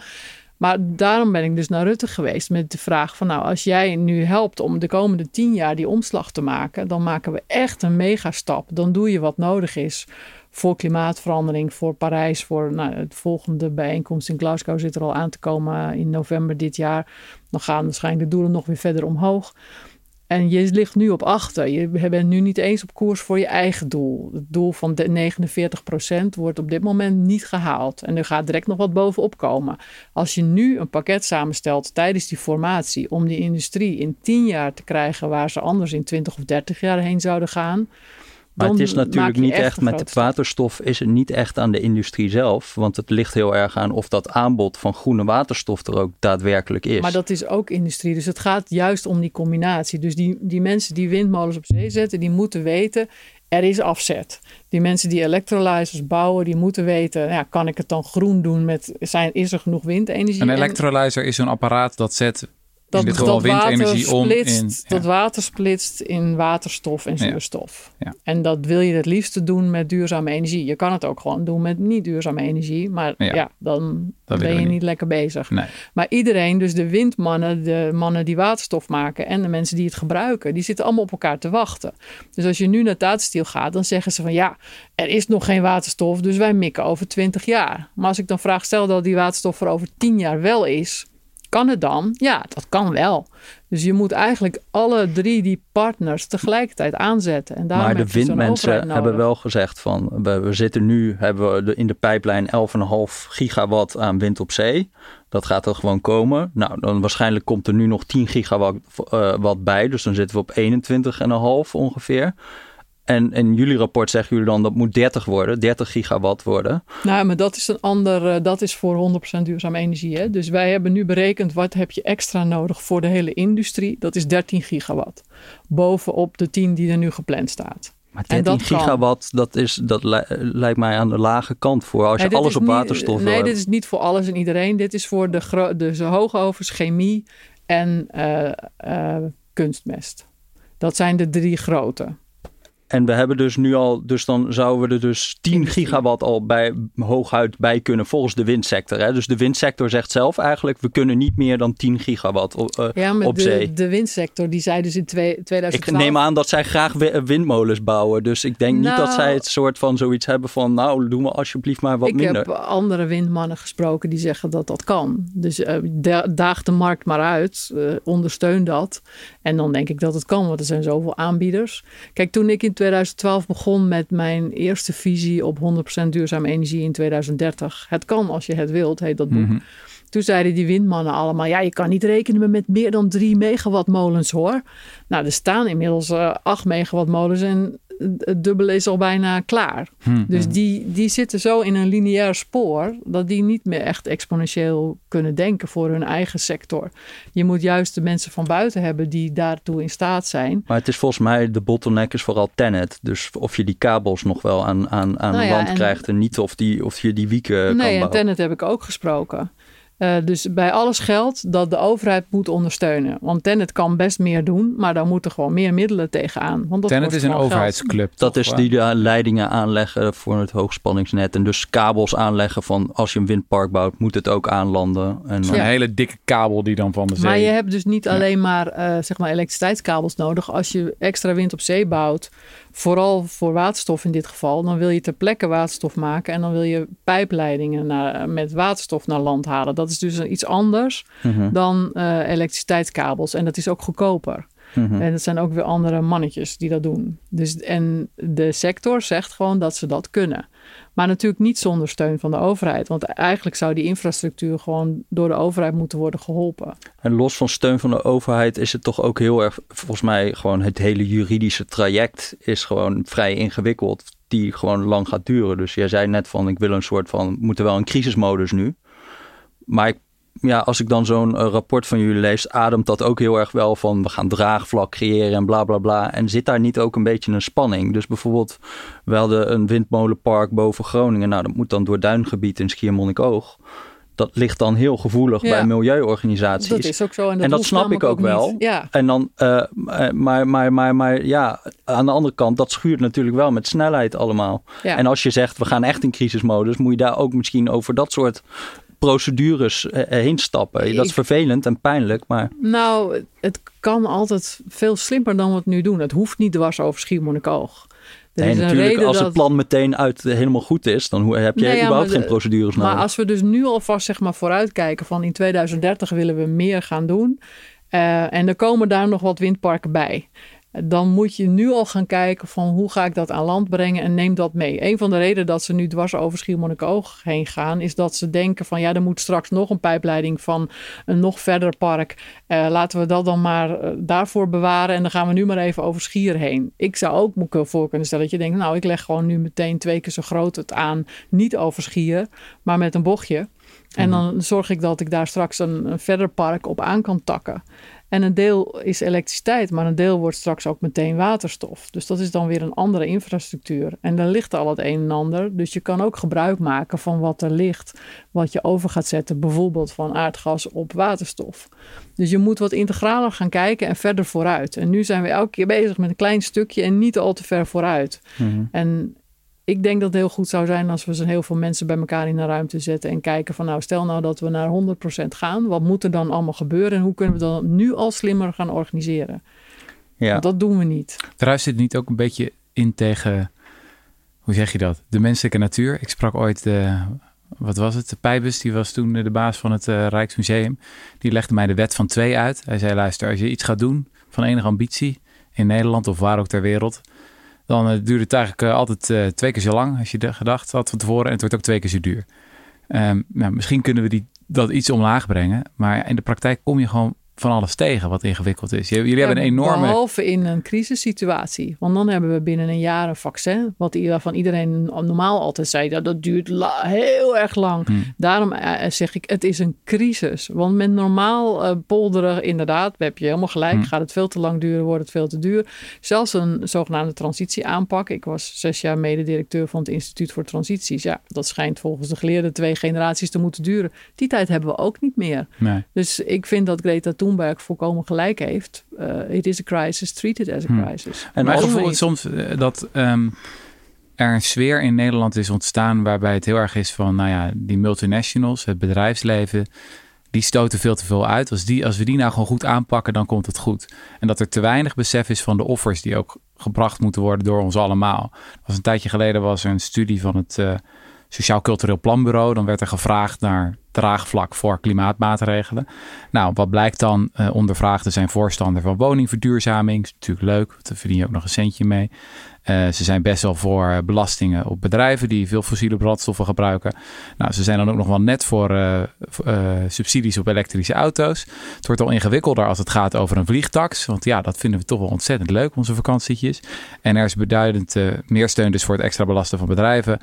Maar daarom ben ik dus naar Rutte geweest met de vraag van nou, als jij nu helpt om de komende tien jaar die omslag te maken, dan maken we echt een megastap. Dan doe je wat nodig is voor klimaatverandering, voor Parijs, voor nou, het volgende bijeenkomst in Glasgow zit er al aan te komen in november dit jaar. Dan gaan waarschijnlijk de doelen nog weer verder omhoog. En je ligt nu op achter. Je bent nu niet eens op koers voor je eigen doel. Het doel van de 49% wordt op dit moment niet gehaald. En er gaat direct nog wat bovenop komen. Als je nu een pakket samenstelt tijdens die formatie om die industrie in 10 jaar te krijgen waar ze anders in 20 of 30 jaar heen zouden gaan. Maar dan het is natuurlijk niet echt echt, een met stap. waterstof is het niet echt aan de industrie zelf. Want het ligt heel erg aan of dat aanbod van groene waterstof er ook daadwerkelijk is. Maar dat is ook industrie. Dus het gaat juist om die combinatie. Dus die, die mensen die windmolens op zee zetten, die moeten weten, er is afzet. Die mensen die electrolyzers bouwen, die moeten weten, ja, kan ik het dan groen doen met, zijn, is er genoeg windenergie? Een En- electrolyzer is zo'n apparaat dat zet in dit geval windenergie om splitst, in... Dat water splitst in waterstof en zuurstof. Ja. En dat wil je het liefste doen met duurzame energie. Je kan het ook gewoon doen met niet duurzame energie. Maar Ja. dan Dat ben je niet. niet. lekker bezig. Nee. Maar iedereen, dus de windmannen, de mannen die waterstof maken en de mensen die het gebruiken, die zitten allemaal op elkaar te wachten. Dus als je nu naar Tata Steel gaat, dan zeggen ze van ja, er is nog geen waterstof, dus wij mikken over 20 jaar. Maar als ik dan vraag, stel dat die waterstof er over 10 jaar wel is, kan het dan? Ja, dat kan wel. Dus je moet eigenlijk alle drie die partners tegelijkertijd aanzetten. En Maar de windmensen hebben wel gezegd van we, we zitten nu hebben we de, in de pijplijn 11,5 gigawatt aan wind op zee. Dat gaat er gewoon komen. Nou, dan waarschijnlijk komt er nu nog 10 gigawatt eh, wat bij. Dus dan zitten we op 21,5 ongeveer. En in jullie rapport zeggen jullie dan dat moet 30 worden, 30 gigawatt worden. Nou, maar dat is een ander, eh, dat is voor 100% duurzame energie. Hè? Dus wij hebben nu berekend wat heb je extra nodig voor de hele industrie. Dat is 13 gigawatt. Bovenop de 10 die er nu gepland staat. Maar En 13 dat kan. gigawatt, dat, is, dat li- lijkt mij aan de lage kant voor als je Nee, alles op niet- waterstof wil Nee, hebben. dit is niet voor alles en iedereen. Dit is voor de, de hoogovens, chemie en eh, eh, kunstmest. Dat zijn de drie grote. En we hebben dus nu al, dus dan zouden we er dus 10 Industrie. gigawatt al bij, hooguit bij kunnen volgens de windsector. Hè? Dus de windsector zegt zelf eigenlijk, we kunnen niet meer dan 10 gigawatt op, eh, Ja, maar op zee. de, de windsector, die zei dus in twee- Ik 2012... neem aan dat zij graag wi- windmolens bouwen. Dus ik denk niet Nou- dat zij het soort van zoiets hebben van, nou doen we alsjeblieft maar wat ik minder. heb andere windmannen gesproken die zeggen dat dat kan. Dus eh, da- daag de markt maar uit, eh, ondersteun dat. En dan denk ik dat het kan, want er zijn zoveel aanbieders. Kijk, toen ik in 2012 begon met mijn eerste visie op 100% duurzame energie in 2030. Het kan als je het wilt, heet dat boek. Mhm. Toen zeiden die windmannen allemaal: ja, je kan niet rekenen met meer dan 3 megawatt molens hoor. Nou, er staan inmiddels eh 8 megawatt molens en het dubbele is al bijna klaar. Hm, Dus hm. die, die zitten zo in een lineair spoor dat die niet meer echt exponentieel kunnen denken voor hun eigen sector. Je moet juist de mensen van buiten hebben die daartoe in staat zijn. Maar het is volgens mij, de bottleneck is vooral Tenet. Dus of je die kabels nog wel aan, aan, aan Nou ja, land en- krijgt en niet of, die, of je die wieken kan nee, en. Tenet heb ik ook gesproken. Eh, dus bij alles geldt dat de overheid moet ondersteunen. Want Tenet kan best meer doen, maar dan moeten gewoon meer middelen tegenaan. Want dat Tenet kost is een geld. overheidsclub. Dat is die de leidingen aanleggen voor het hoogspanningsnet. En dus kabels aanleggen van als je een windpark bouwt, moet het ook aanlanden. En, eh, hele dikke kabel die dan van de zee... Maar je hebt dus niet Ja. alleen maar, eh, zeg maar elektriciteitskabels nodig. Als je extra wind op zee bouwt, vooral voor waterstof in dit geval, dan wil je ter plekke waterstof maken en dan wil je pijpleidingen naar, met waterstof naar land halen. Dat is dus iets anders mhm, dan eh, elektriciteitskabels en dat is ook goedkoper. mhm. En dat zijn ook weer andere mannetjes die dat doen. Dus, en de sector zegt gewoon dat ze dat kunnen. Maar natuurlijk niet zonder steun van de overheid. Want eigenlijk zou die infrastructuur gewoon door de overheid moeten worden geholpen. En los van steun van de overheid is het toch ook heel erg, volgens mij gewoon het hele juridische traject is gewoon vrij ingewikkeld. Die gewoon lang gaat duren. Dus jij zei net van ik wil een soort van, moeten wel een crisismodus nu. Maar ik, ja, als ik dan zo'n eh, rapport van jullie lees, ademt dat ook heel erg wel van we gaan draagvlak creëren en bla bla bla. En zit daar niet ook een beetje een spanning? Dus bijvoorbeeld, we hadden een windmolenpark boven Groningen. Nou, dat moet dan door duingebied in Schiermonnikoog. Dat ligt dan heel gevoelig Ja. bij milieuorganisaties. Dat is ook zo. En dat, En dat hoeft snap ik ook wel. Ja, En dan, eh, eh, maar, maar, maar, maar ja, aan de andere kant, dat schuurt natuurlijk wel met snelheid allemaal. ja. En als je zegt, we gaan echt in crisismodus, moet je daar ook misschien over dat soort procedures eh, heen stappen. Dat is vervelend en pijnlijk, maar Nou, het kan altijd veel slimmer dan we het nu doen. Het hoeft niet dwars over Schiermonnikoog. Er nee, natuurlijk, als dat... het plan meteen uit eh, helemaal goed is, dan heb je Nee, ja, überhaupt geen procedures nodig. Maar als we dus nu alvast zeg maar vooruitkijken van in 2030 willen we meer gaan doen. eh, en er komen daar nog wat windparken bij. Dan moet je nu al gaan kijken van hoe ga ik dat aan land brengen en neem dat mee. Een van de redenen dat ze nu dwars over Schiermonnikoog heen gaan... is dat ze denken van ja, er moet straks nog een pijpleiding van een nog verder park. Eh, laten we dat dan maar eh, daarvoor bewaren en dan gaan we nu maar even over Schier heen. Ik zou ook me voor kunnen stellen dat je denkt... nou, ik leg gewoon nu meteen twee keer zo groot het aan. Niet over Schier, maar met een bochtje. En dan zorg ik dat ik daar straks een, een verder park op aan kan takken. En een deel is elektriciteit, maar een deel wordt straks ook meteen waterstof. Dus dat is dan weer een andere infrastructuur. En dan ligt al het een en ander. Dus je kan ook gebruik maken van wat er ligt, wat je over gaat zetten, bijvoorbeeld van aardgas op waterstof. Dus je moet wat integraler gaan kijken en verder vooruit. En nu zijn we elke keer bezig met een klein stukje en niet al te ver vooruit. Mhm. En ik denk dat het heel goed zou zijn als we zo heel veel mensen bij elkaar in een ruimte zetten en kijken van nou stel nou dat we naar 100% gaan. Wat moet er dan allemaal gebeuren en hoe kunnen we dan nu al slimmer gaan organiseren? Ja. Want dat doen we niet. Druist dit niet ook een beetje in tegen, hoe zeg je dat, de menselijke natuur? Ik sprak ooit, de, wat was het, de Pijbus, die was toen de baas van het eh, Rijksmuseum. Die legde mij de wet van twee uit. Hij zei, luister, als je iets gaat doen van enige ambitie in Nederland of waar ook ter wereld, dan eh, duurt het eigenlijk eh, altijd eh, twee keer zo lang als je gedacht had van tevoren. En het wordt ook twee keer zo duur. Ehm, nou, misschien kunnen we die, dat iets omlaag brengen. Maar in de praktijk kom je gewoon van alles tegen wat ingewikkeld is. Jullie hebben een enorme... Behalve in een crisissituatie. Want dan hebben we binnen een jaar een vaccin. Wat waarvan iedereen normaal altijd zei, dat, dat duurt heel erg lang. Hmm. Daarom eh, zeg ik, het is een crisis. Want met normaal eh, polderen, inderdaad, heb je helemaal gelijk. Hmm. Gaat het veel te lang duren, wordt het veel te duur. Zelfs een zogenaamde transitieaanpak. Ik was zes jaar mededirecteur van het Instituut voor Transities. Ja, dat schijnt volgens de geleerden twee generaties te moeten duren. Die tijd hebben we ook niet meer. Nee. Dus ik vind dat Greta Thunberg volkomen gelijk heeft. Uh, it is a crisis, treat it as a Hmm. crisis. En Mijn als- gevoel is soms eh, dat ehm, er een sfeer in Nederland is ontstaan waarbij het heel erg is van, nou ja, die multinationals, het bedrijfsleven, die stoten veel te veel uit. Als, die, als we die nou gewoon goed aanpakken, dan komt het goed. En dat er te weinig besef is van de offers die ook gebracht moeten worden door ons allemaal. Er Was een tijdje geleden was er een studie van het eh, Sociaal Cultureel Planbureau. Dan werd er gevraagd naar draagvlak voor klimaatmaatregelen. Nou, wat blijkt dan? Eh ondervraagden zijn voorstander van woningverduurzaming. Is natuurlijk leuk, daar verdien je ook nog een centje mee. Eh, ze zijn best wel voor eh, belastingen op bedrijven die veel fossiele brandstoffen gebruiken. Nou, ze zijn dan ook nog wel net voor eh, subsidies op elektrische auto's. Het wordt al ingewikkelder als het gaat over een vliegtax. Want ja, dat vinden we toch wel ontzettend leuk, onze vakantietjes. En er is beduidend meer steun dus voor het extra belasten van bedrijven.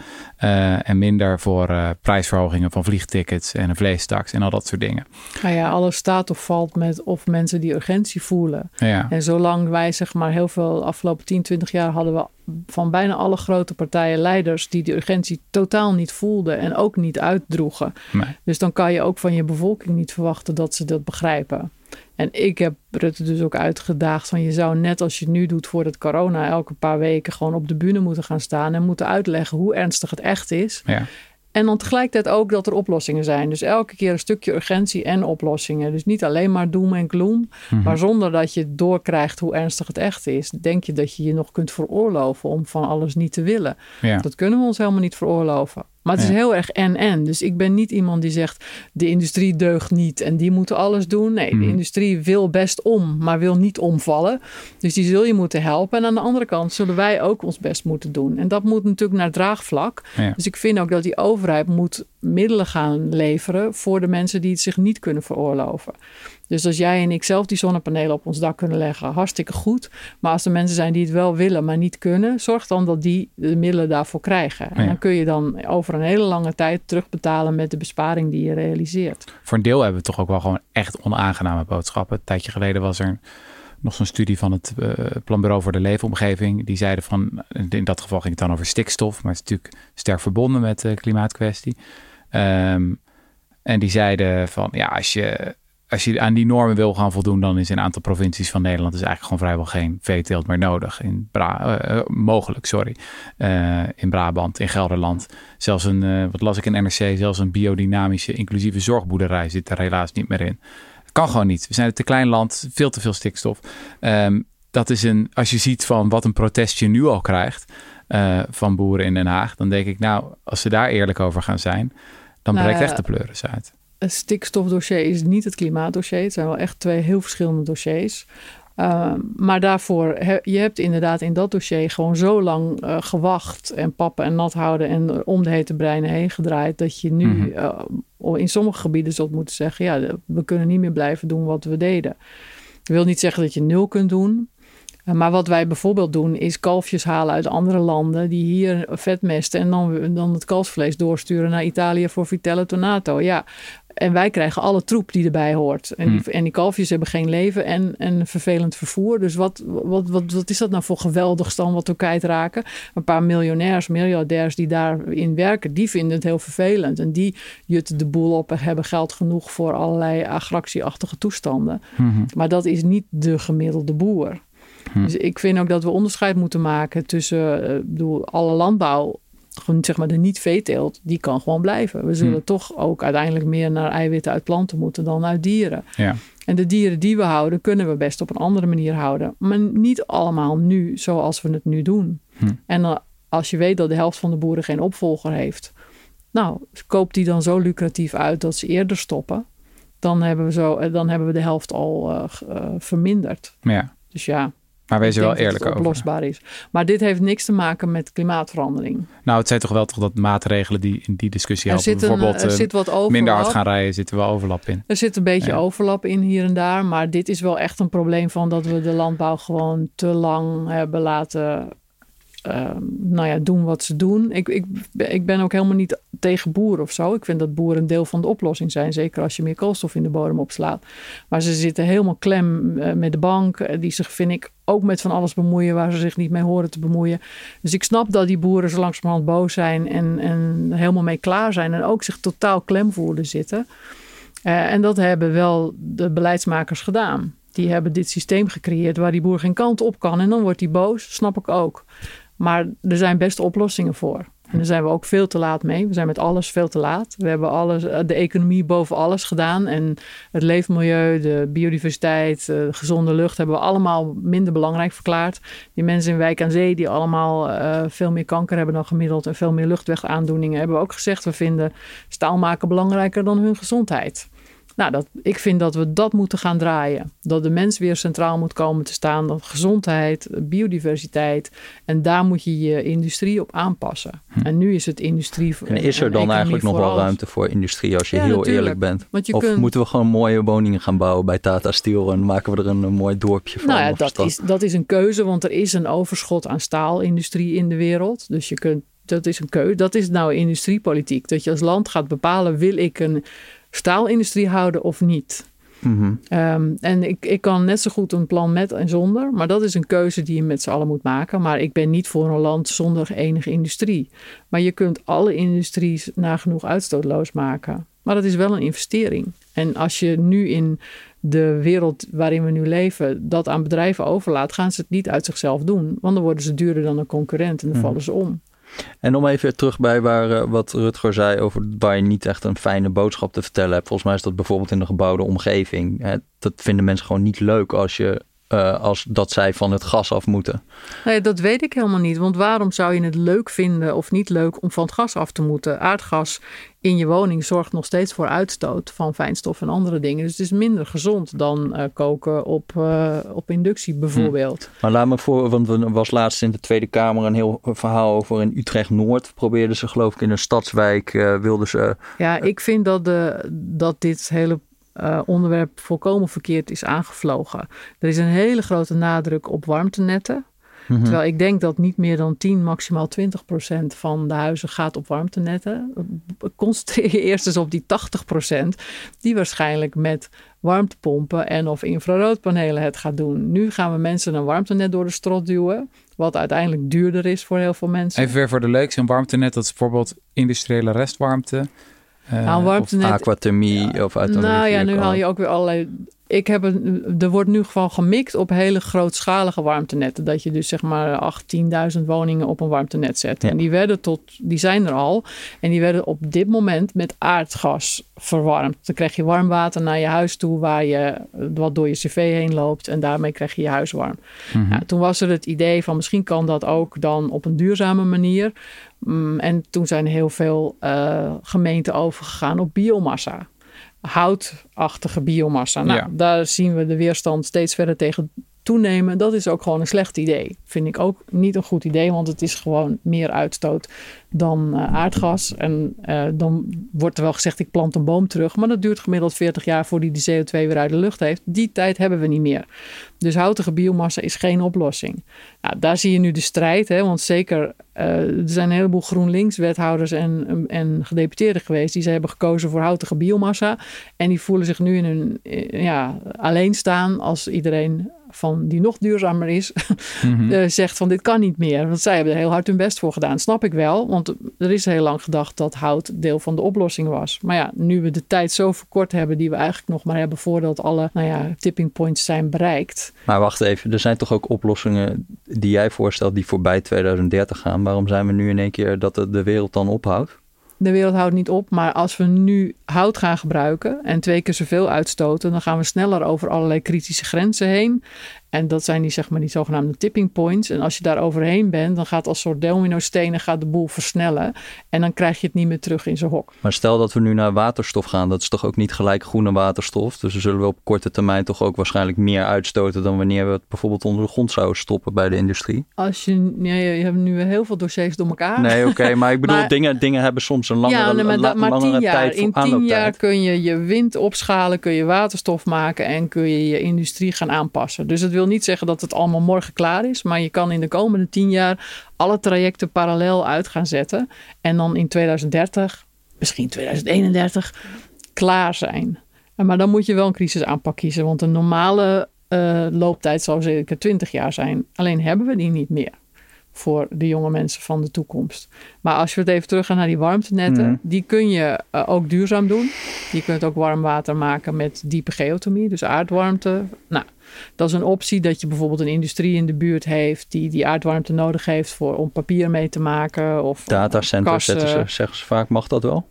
en minder voor prijsverhogingen van vliegtickets en een vleestax en al dat soort dingen. Nou ja, alles staat of valt met of mensen die urgentie voelen. Ja, En zolang wij zeg maar heel veel afgelopen 10, 20 jaar hadden we van bijna alle grote partijen leiders die de urgentie totaal niet voelden en ook niet uitdroegen. nee. Dus dan kan je ook van je bevolking niet verwachten dat ze dat begrijpen. En ik heb Rutte dus ook uitgedaagd van je zou net als je nu doet voor het corona elke paar weken gewoon op de bühne moeten gaan staan en moeten uitleggen hoe ernstig het echt is. ja. En dan tegelijkertijd ook dat er oplossingen zijn. Dus elke keer een stukje urgentie en oplossingen. Dus niet alleen maar doom en gloom. Mhm. Maar zonder dat je doorkrijgt hoe ernstig het echt is. Denk je dat je je nog kunt veroorloven om van alles niet te willen. ja. Dat kunnen we ons helemaal niet veroorloven. Maar het is heel erg en-en. Dus ik ben niet iemand die zegt... de industrie deugt niet en die moeten alles doen. Nee, de industrie wil best om, maar wil niet omvallen. Dus die zul je moeten helpen. En aan de andere kant zullen wij ook ons best moeten doen. En dat moet natuurlijk naar draagvlak. Ja. Dus ik vind ook dat die overheid moet middelen gaan leveren... voor de mensen die het zich niet kunnen veroorloven. Dus als jij en ik zelf die zonnepanelen op ons dak kunnen leggen, hartstikke goed. Maar als er mensen zijn die het wel willen, maar niet kunnen, zorg dan dat die de middelen daarvoor krijgen. En dan kun je dan over een hele lange tijd terugbetalen met de besparing die je realiseert. voor een deel hebben we toch ook wel gewoon echt onaangename boodschappen. Een tijdje geleden was er nog zo'n studie van het eh, Planbureau voor de Leefomgeving. Die zeiden van, in dat geval ging het dan over stikstof, maar het is natuurlijk sterk verbonden met de klimaatkwestie. Ehm, en die zeiden van, ja, als je, als je aan die normen wil gaan voldoen, dan is in een aantal provincies van Nederland is eigenlijk gewoon vrijwel geen veeteelt meer nodig. In Bra eh, eh, mogelijk, sorry. Eh, in Brabant, in Gelderland. Zelfs een, wat las ik in NRC, zelfs een biodynamische inclusieve zorgboerderij zit er helaas niet meer in. Het kan gewoon niet. We zijn een te klein land, veel te veel stikstof. Ehm, dat is een, als je ziet van wat een protest je nu al krijgt van boeren in Den Haag, dan denk ik, nou, als ze daar eerlijk over gaan zijn, dan Nou breekt ja, echt de pleuris uit. Het stikstofdossier is niet het klimaatdossier. Het zijn wel echt twee heel verschillende dossiers. Uh, maar daarvoor, he, je hebt inderdaad in dat dossier gewoon zo lang uh, gewacht en pappen en nat houden en om de hete breinen heen gedraaid, dat je nu mm -hmm. uh, in sommige gebieden zult moeten zeggen, ja, we kunnen niet meer blijven doen wat we deden. Ik wil niet zeggen dat je nul kunt doen. Maar wat wij bijvoorbeeld doen is kalfjes halen uit andere landen die hier vetmesten en dan, dan het kalfsvlees doorsturen naar Italië voor Vitelle Tonato. Ja, En wij krijgen alle troep die erbij hoort. En, die, Hmm. en die kalfjes hebben geen leven en, en vervelend vervoer. Dus wat, wat, wat, wat is dat nou voor geweldig stand wat we kwijtraken? Een paar miljonairs, miljardairs die daarin werken, die vinden het heel vervelend. En die jutten de boel op en hebben geld genoeg voor allerlei agractieachtige toestanden. Mhm. Maar dat is niet de gemiddelde boer. Hm. Dus ik vind ook dat we onderscheid moeten maken tussen ik bedoel, alle landbouw. Gewoon zeg maar de niet-veeteelt, die kan gewoon blijven. We zullen Hm. toch ook uiteindelijk meer naar eiwitten uit planten moeten dan uit dieren. Ja. En de dieren die we houden, kunnen we best op een andere manier houden. Maar niet allemaal nu zoals we het nu doen. Hm. En dan, als je weet dat de helft van de boeren geen opvolger heeft. Nou, koop die dan zo lucratief uit dat ze eerder stoppen. Dan hebben we, zo, eh, dan hebben we de helft al eh, eh, verminderd. ja. Dus ja, Maar wees er wel eerlijk het over. oplosbaar is. Maar dit heeft niks te maken met klimaatverandering. Nou, het zijn toch wel toch dat maatregelen die in die discussie Er helpen. zit, een, Bijvoorbeeld er eh, zit wat overlap. minder hard gaan rijden, zit er wel overlap in. Er zit een beetje Ja. overlap in hier en daar. Maar dit is wel echt een probleem van dat we de landbouw gewoon te lang hebben laten ehm, nou ja, doen wat ze doen. Ik, ik, ik ben ook helemaal niet tegen boeren of zo. Ik vind dat boeren een deel van de oplossing zijn. Zeker als je meer koolstof in de bodem opslaat. Maar ze zitten helemaal klem eh, met de bank. eh, Die zich, vind ik, ook met van alles bemoeien waar ze zich niet mee horen te bemoeien. Dus ik snap dat die boeren zo langzamerhand boos zijn en, en helemaal mee klaar zijn. En ook zich totaal klem voelen zitten. Eh, en dat hebben wel de beleidsmakers gedaan. Die hebben dit systeem gecreëerd waar die boer geen kant op kan. En dan wordt hij boos, snap ik ook. Maar er zijn best oplossingen voor. En daar zijn we ook veel te laat mee. We zijn met alles veel te laat. We hebben alles, eh, de economie boven alles gedaan. En het leefmilieu, de biodiversiteit, de gezonde lucht hebben we allemaal minder belangrijk verklaard. Die mensen in Wijk aan Zee die allemaal eh, veel meer kanker hebben dan gemiddeld en veel meer luchtwegaandoeningen, hebben we ook gezegd. We vinden staal maken belangrijker dan hun gezondheid. Nou, dat, ik vind dat we dat moeten gaan draaien. Dat de mens weer centraal moet komen te staan. Dat gezondheid, biodiversiteit. En daar moet je je industrie op aanpassen. En nu is het industrie. En is er dan eigenlijk nog wel ruimte voor industrie als je Ja, heel natuurlijk. eerlijk bent? Of kunt- moeten we gewoon mooie woningen gaan bouwen bij Tata Steel en maken we er een, een mooi dorpje van? Nou ja, dat is, dat is een keuze, want er is een overschot aan staalindustrie in de wereld. Dus je kunt, dat is een keuze. Dat is nou industriepolitiek. Dat je als land gaat bepalen: wil ik een staalindustrie houden of niet? Mhm. Ehm, en ik, ik kan net zo goed een plan met en zonder. Maar dat is een keuze die je met z'n allen moet maken. Maar ik ben niet voor een land zonder enige industrie. Maar je kunt alle industries nagenoeg uitstootloos maken. Maar dat is wel een investering. En als je nu in de wereld waarin we nu leven dat aan bedrijven overlaat, gaan ze het niet uit zichzelf doen. Want dan worden ze duurder dan een concurrent en dan Mhm. vallen ze om. En om even terug bij waar, eh, wat Rutger zei over waar je niet echt een fijne boodschap te vertellen hebt. Volgens mij is dat bijvoorbeeld in de gebouwde omgeving. Hè, dat vinden mensen gewoon niet leuk als, je, eh, als dat zij van het gas af moeten. Nee, dat weet ik helemaal niet. Want waarom zou je het leuk vinden of niet leuk om van het gas af te moeten? Aardgas in je woning zorgt nog steeds voor uitstoot van fijnstof en andere dingen. Dus het is minder gezond dan eh, koken op, eh, op inductie bijvoorbeeld. Maar laat me voor, want er was laatst in de Tweede Kamer een heel verhaal over in Utrecht-Noord. Probeerden ze geloof ik in een stadswijk, wilden ze... Ja, ik vind dat, de, dat dit hele eh, onderwerp volkomen verkeerd is aangevlogen. Er is een hele grote nadruk op warmtenetten. Mhm. Terwijl ik denk dat niet meer dan 10, maximaal 20 procent van de huizen gaat op warmtenetten. Concentreer je eerst eens op die 80 procent, die waarschijnlijk met warmtepompen en of infraroodpanelen het gaat doen. Nu gaan we mensen een warmtenet door de strot duwen, wat uiteindelijk duurder is voor heel veel mensen. Even weer voor de leuk, zo'n warmtenet, dat is bijvoorbeeld industriële restwarmte. Eh, Nou, of- warmtenet- aquathermie of uit Nou ja, nu haal je ook weer allerlei. Ik heb een, er wordt nu gewoon gemikt op hele grootschalige warmtenetten. Dat je dus zeg maar 8, 10.000 woningen op een warmtenet zet. Ja. En die werden tot, die zijn er al. En die werden op dit moment met aardgas verwarmd. Dan krijg je warm water naar je huis toe, waar je wat door je cv heen loopt. En daarmee krijg je je huis warm. Mhm. Toen was er het idee van misschien kan dat ook dan op een duurzame manier. Mm, en toen zijn heel veel eh, gemeenten overgegaan op biomassa. Houtachtige biomassa. Nou, Ja. daar zien we de weerstand steeds verder tegen toenemen, dat is ook gewoon een slecht idee. Vind ik ook niet een goed idee, want het is gewoon meer uitstoot dan uh, aardgas. En uh, dan wordt er wel gezegd, ik plant een boom terug. Maar dat duurt gemiddeld 40 jaar voordat die de CO2 weer uit de lucht heeft. Die tijd hebben we niet meer. Dus houtige biomassa is geen oplossing. Nou, daar zie je nu de strijd. Hè, want zeker, uh, er zijn een heleboel GroenLinks-wethouders en, en gedeputeerden geweest. Die ze hebben gekozen voor houtige biomassa. En die voelen zich nu in hun ja, alleen staan als iedereen van die nog duurzamer is, mm zegt van dit kan niet meer. Want zij hebben er heel hard hun best voor gedaan. Snap ik wel, want er is heel lang gedacht dat hout deel van de oplossing was. Maar ja, nu we de tijd zo verkort hebben die we eigenlijk nog maar hebben voordat alle nou ja, tipping points zijn bereikt. Maar wacht even, er zijn toch ook oplossingen die jij voorstelt die voorbij 2030 gaan. Waarom zijn we nu in één keer dat de wereld dan ophoudt? De wereld houdt niet op. Maar als we nu hout gaan gebruiken en twee keer zoveel uitstoten, dan gaan we sneller over allerlei kritische grenzen heen. En dat zijn die, zeg maar, die zogenaamde tipping points. En als je daar overheen bent, dan gaat als soort domino-stenen gaat de boel versnellen. En dan krijg je het niet meer terug in zijn hok. Maar stel dat we nu naar waterstof gaan, dat is toch ook niet gelijk groene waterstof. Dus we zullen we op korte termijn toch ook waarschijnlijk meer uitstoten dan wanneer we het bijvoorbeeld onder de grond zouden stoppen bij de industrie. Als je, ja, je hebt nu heel veel dossiers door elkaar. Nee, oké, maar ik bedoel, dingen, dingen hebben soms een langere, ja, nee, maar, la, maar langere tien jaar, tijd In tien jaar kun je je wind opschalen, kun je waterstof maken en kun je je industrie gaan aanpassen. Dus het wil niet zeggen dat het allemaal morgen klaar is. Maar je kan in de komende tien jaar alle trajecten parallel uit gaan zetten. En dan in 2030, misschien 2031, klaar zijn. Maar dan moet je wel een crisisaanpak kiezen. Want een normale uh, looptijd zou zeker 20 jaar zijn. Alleen hebben we die niet meer voor de jonge mensen van de toekomst. Maar als we het even teruggaan naar die warmtenetten, mm. die kun je uh, ook duurzaam doen. Je kunt ook warm water maken met diepe geothermie, dus aardwarmte. Nou, dat is een optie dat je bijvoorbeeld een industrie in de buurt heeft die die aardwarmte nodig heeft voor, om papier mee te maken. Of Datacenters zetten ze, zeggen ze vaak, mag dat wel?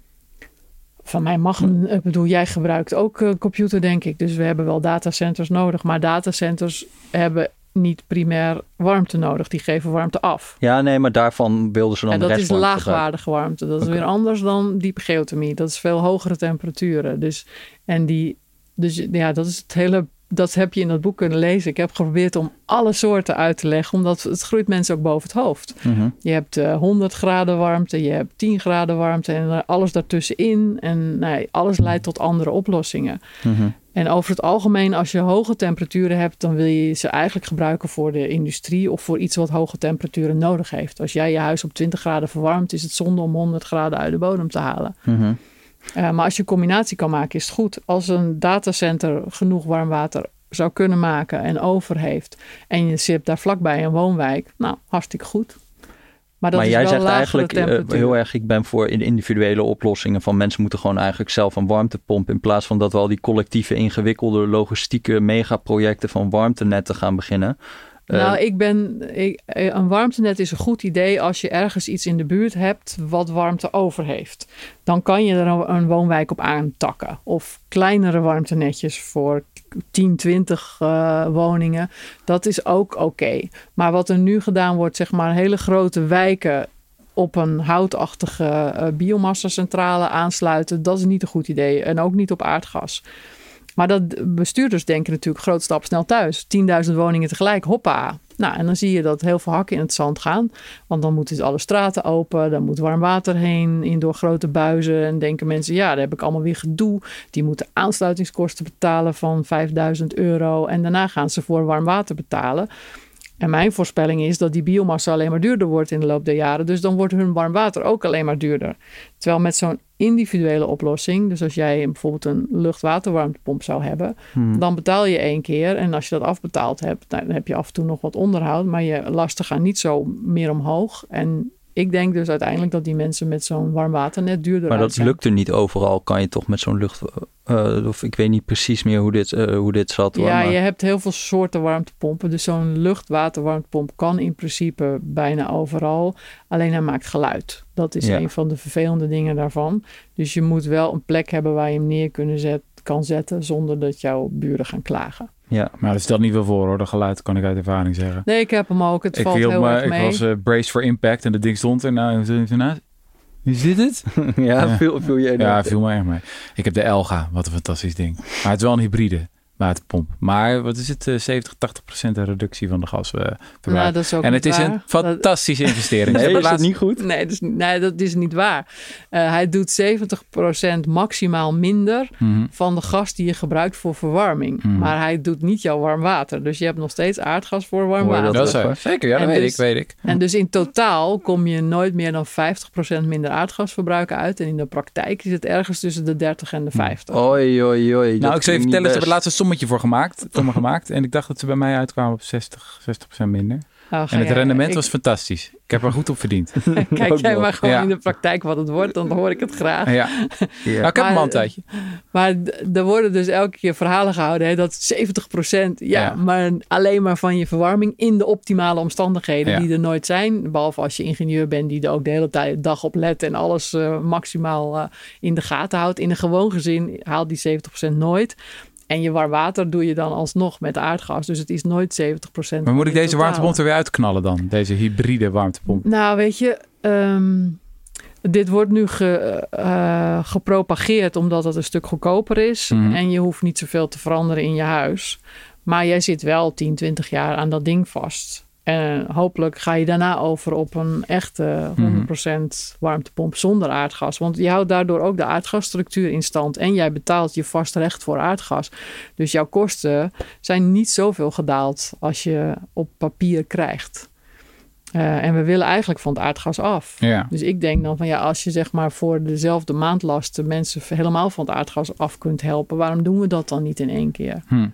Van mij mag een, ik bedoel, jij gebruikt ook uh, computer, denk ik. Dus we hebben wel datacenters nodig. Maar datacenters hebben niet primair warmte nodig. Die geven warmte af. Ja, nee, maar daarvan wilden ze dan en dat is laagwaardige warmte. Dat is weer anders dan diepe geothermie. Dat is veel hogere temperaturen. Dus, en die, dus ja, dat is het hele dat heb je in dat boek kunnen lezen. Ik heb geprobeerd om alle soorten uit te leggen, omdat het groeit mensen ook boven het hoofd. Mhm. Je hebt uh, eh, 100 graden warmte, je hebt 10 graden warmte en alles daartussenin. En nee, alles leidt tot andere oplossingen. Mhm. En over het algemeen, als je hoge temperaturen hebt, dan wil je ze eigenlijk gebruiken voor de industrie of voor iets wat hoge temperaturen nodig heeft. Als jij je huis op 20 graden verwarmt, is het zonde om 100 graden uit de bodem te halen. Mhm. Uh, maar als je een combinatie kan maken, is het goed. Als een datacenter genoeg warm water zou kunnen maken en over heeft. en je zit daar vlakbij een woonwijk, nou, hartstikke goed. Maar, dat maar is jij wel zegt eigenlijk uh, heel erg, ik ben voor individuele oplossingen van mensen moeten gewoon eigenlijk zelf een warmtepomp in plaats van dat we al die collectieve ingewikkelde logistieke megaprojecten van warmtenetten gaan beginnen. Nou, ik ben. Ik, een warmtenet is een goed idee als je ergens iets in de buurt hebt wat warmte over heeft. Dan kan je er een woonwijk op aantakken. Of kleinere warmtenetjes voor 10, 20 uh, woningen. Dat is ook oké. Maar wat er nu gedaan wordt, zeg maar, hele grote wijken op een houtachtige uh, biomassa-centrale aansluiten, dat is niet een goed idee. En ook niet op aardgas. Maar dat bestuurders denken natuurlijk groot stap snel thuis. 10.000 woningen tegelijk, hoppa. Nou, en dan zie je dat heel veel hakken in het zand gaan. Want dan moeten alle straten open, dan moet warm water heen in door grote buizen. En denken mensen, ja, daar heb ik allemaal weer gedoe. Die moeten aansluitingskosten betalen van 5000 euro. En daarna gaan ze voor warm water betalen. En mijn voorspelling is dat die biomassa alleen maar duurder wordt in de loop der jaren. Dus dan wordt hun warm water ook alleen maar duurder. Terwijl met zo'n individuele oplossing, dus als jij bijvoorbeeld een luchtwaterwarmtepomp zou hebben, hmm. dan betaal je één keer. En als je dat afbetaald hebt, nou, dan heb je af en toe nog wat onderhoud, maar je lasten gaan niet zo meer omhoog. En ik denk dus uiteindelijk dat die mensen met zo'n warmwaternet duurder Maar dat lukt er niet overal. Kan je toch met zo'n lucht... Uh, of ik weet niet precies meer hoe dit, uh, hoe dit zat. Ja, je hebt heel veel soorten warmtepompen. Dus zo'n luchtwaterwarmtepomp kan in principe bijna overal. Alleen hij maakt geluid. Dat is Ja. een van de vervelende dingen daarvan. Dus je moet wel een plek hebben waar je hem neer kunnen zet, kan zetten... zonder dat jouw buren gaan klagen. Ja, Maar dat stelt niet veel voor hoor, dat geluid kan ik uit ervaring zeggen. Nee, ik heb hem ook. Het ik valt heel me, erg ik mee. was eh, Brace for Impact en dat ding stond er. Nou, is dit het? ja, Ja. Viel, viel jij Ja, dat? viel me erg mee. Ik heb de Elga, wat een fantastisch ding. Maar het is wel een hybride. Waterpomp. Maar wat is het? eh, 70, 80 procent reductie van de gasverbruik. Nou, dat is ook en het is waar. een fantastische investering. Nee, is dat laatst- niet goed? Nee, dat is, nee, dat is niet waar. Eh, hij doet 70% maximaal minder Mhm. van de gas die je gebruikt voor verwarming. Mhm. Maar hij doet niet jouw warm water. Dus je hebt nog steeds aardgas voor warm Hoor water. Dat is? Zeker, ja, dat En weet dus- ik, weet ik. En dus in totaal kom je nooit meer dan 50% minder aardgasverbruik uit. En in de praktijk is het ergens tussen de 30 en de 50. Oei, oei, oei. Nou, ik zou je vertellen, ze hebben laatst een sommetje voor gemaakt, voor me gemaakt. En ik dacht dat ze bij mij uitkwamen op 60, 60% minder. Ga En het jij- rendement ik- was fantastisch. Ik heb er goed op verdiend. Kijk jij maar gewoon Ja. in de praktijk wat het wordt, dan hoor ik het graag. Ja. Ja. Nou, ik heb hem al een tijdje. Maar d- er worden dus elke keer verhalen gehouden hè, dat 70% ja, Ja. maar alleen maar van je verwarming in de optimale omstandigheden Ja. die er nooit zijn. Behalve als je ingenieur bent die er ook de hele tijd dag op let en alles eh, maximaal eh, in de gaten houdt. In een gewoon gezin haalt die 70% nooit. En je warm water doe je dan alsnog met aardgas. Dus het is nooit 70%. Maar moet ik deze warmtepomp er weer uitknallen dan? Deze hybride warmtepomp. Nou, weet je, ehm, dit wordt nu ge, eh, gepropageerd omdat het een stuk goedkoper is. Mhm. En je hoeft niet zoveel te veranderen in je huis. Maar jij zit wel 10, 20 jaar aan dat ding vast. En hopelijk ga je daarna over op een echte 100% warmtepomp zonder aardgas. Want je houdt daardoor ook de aardgasstructuur in stand. En jij betaalt je vast recht voor aardgas. Dus jouw kosten zijn niet zoveel gedaald als je op papier krijgt. Eh, en we willen eigenlijk van het aardgas af. Ja. Dus ik denk dan van ja, als je zeg maar voor dezelfde maandlasten mensen helemaal van het aardgas af kunt helpen, waarom doen we dat dan niet in één keer? Hm.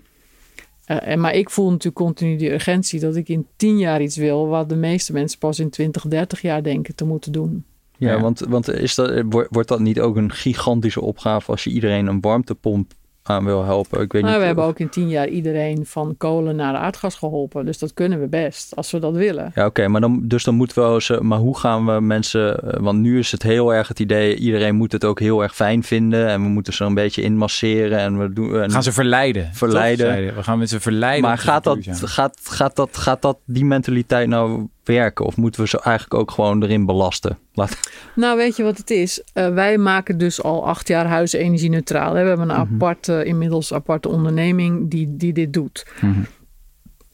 Eh, en, maar ik voel natuurlijk continu die urgentie dat ik in tien jaar iets wil, wat de meeste mensen pas in 20, 30 jaar denken te moeten doen. Ja, Ja. want, want is dat, wordt wordt dat niet ook een gigantische opgave als je iedereen een warmtepomp aan wil helpen? Ik weet Maar niet. we of- hebben ook in tien jaar iedereen van kolen naar aardgas geholpen. Dus dat kunnen we best, als we dat willen. Ja, oké, maar dan, dus dan moeten we eens, eh, maar hoe gaan we mensen, eh, want nu is het heel erg het idee, iedereen moet het ook heel erg fijn vinden en we moeten ze een beetje inmasseren en we doen. En, Gaan ze verleiden. Verleiden. toch? We gaan met ze verleiden. maar gaat dat, gaat, gaat, dat, gaat dat, die mentaliteit nou werken of moeten we ze eigenlijk ook gewoon erin belasten? Laat, Nou, weet je wat het is? Eh, wij maken dus al acht jaar huizen energie-neutraal. hè. We hebben een aparte, inmiddels aparte onderneming die, die dit doet. Mhm.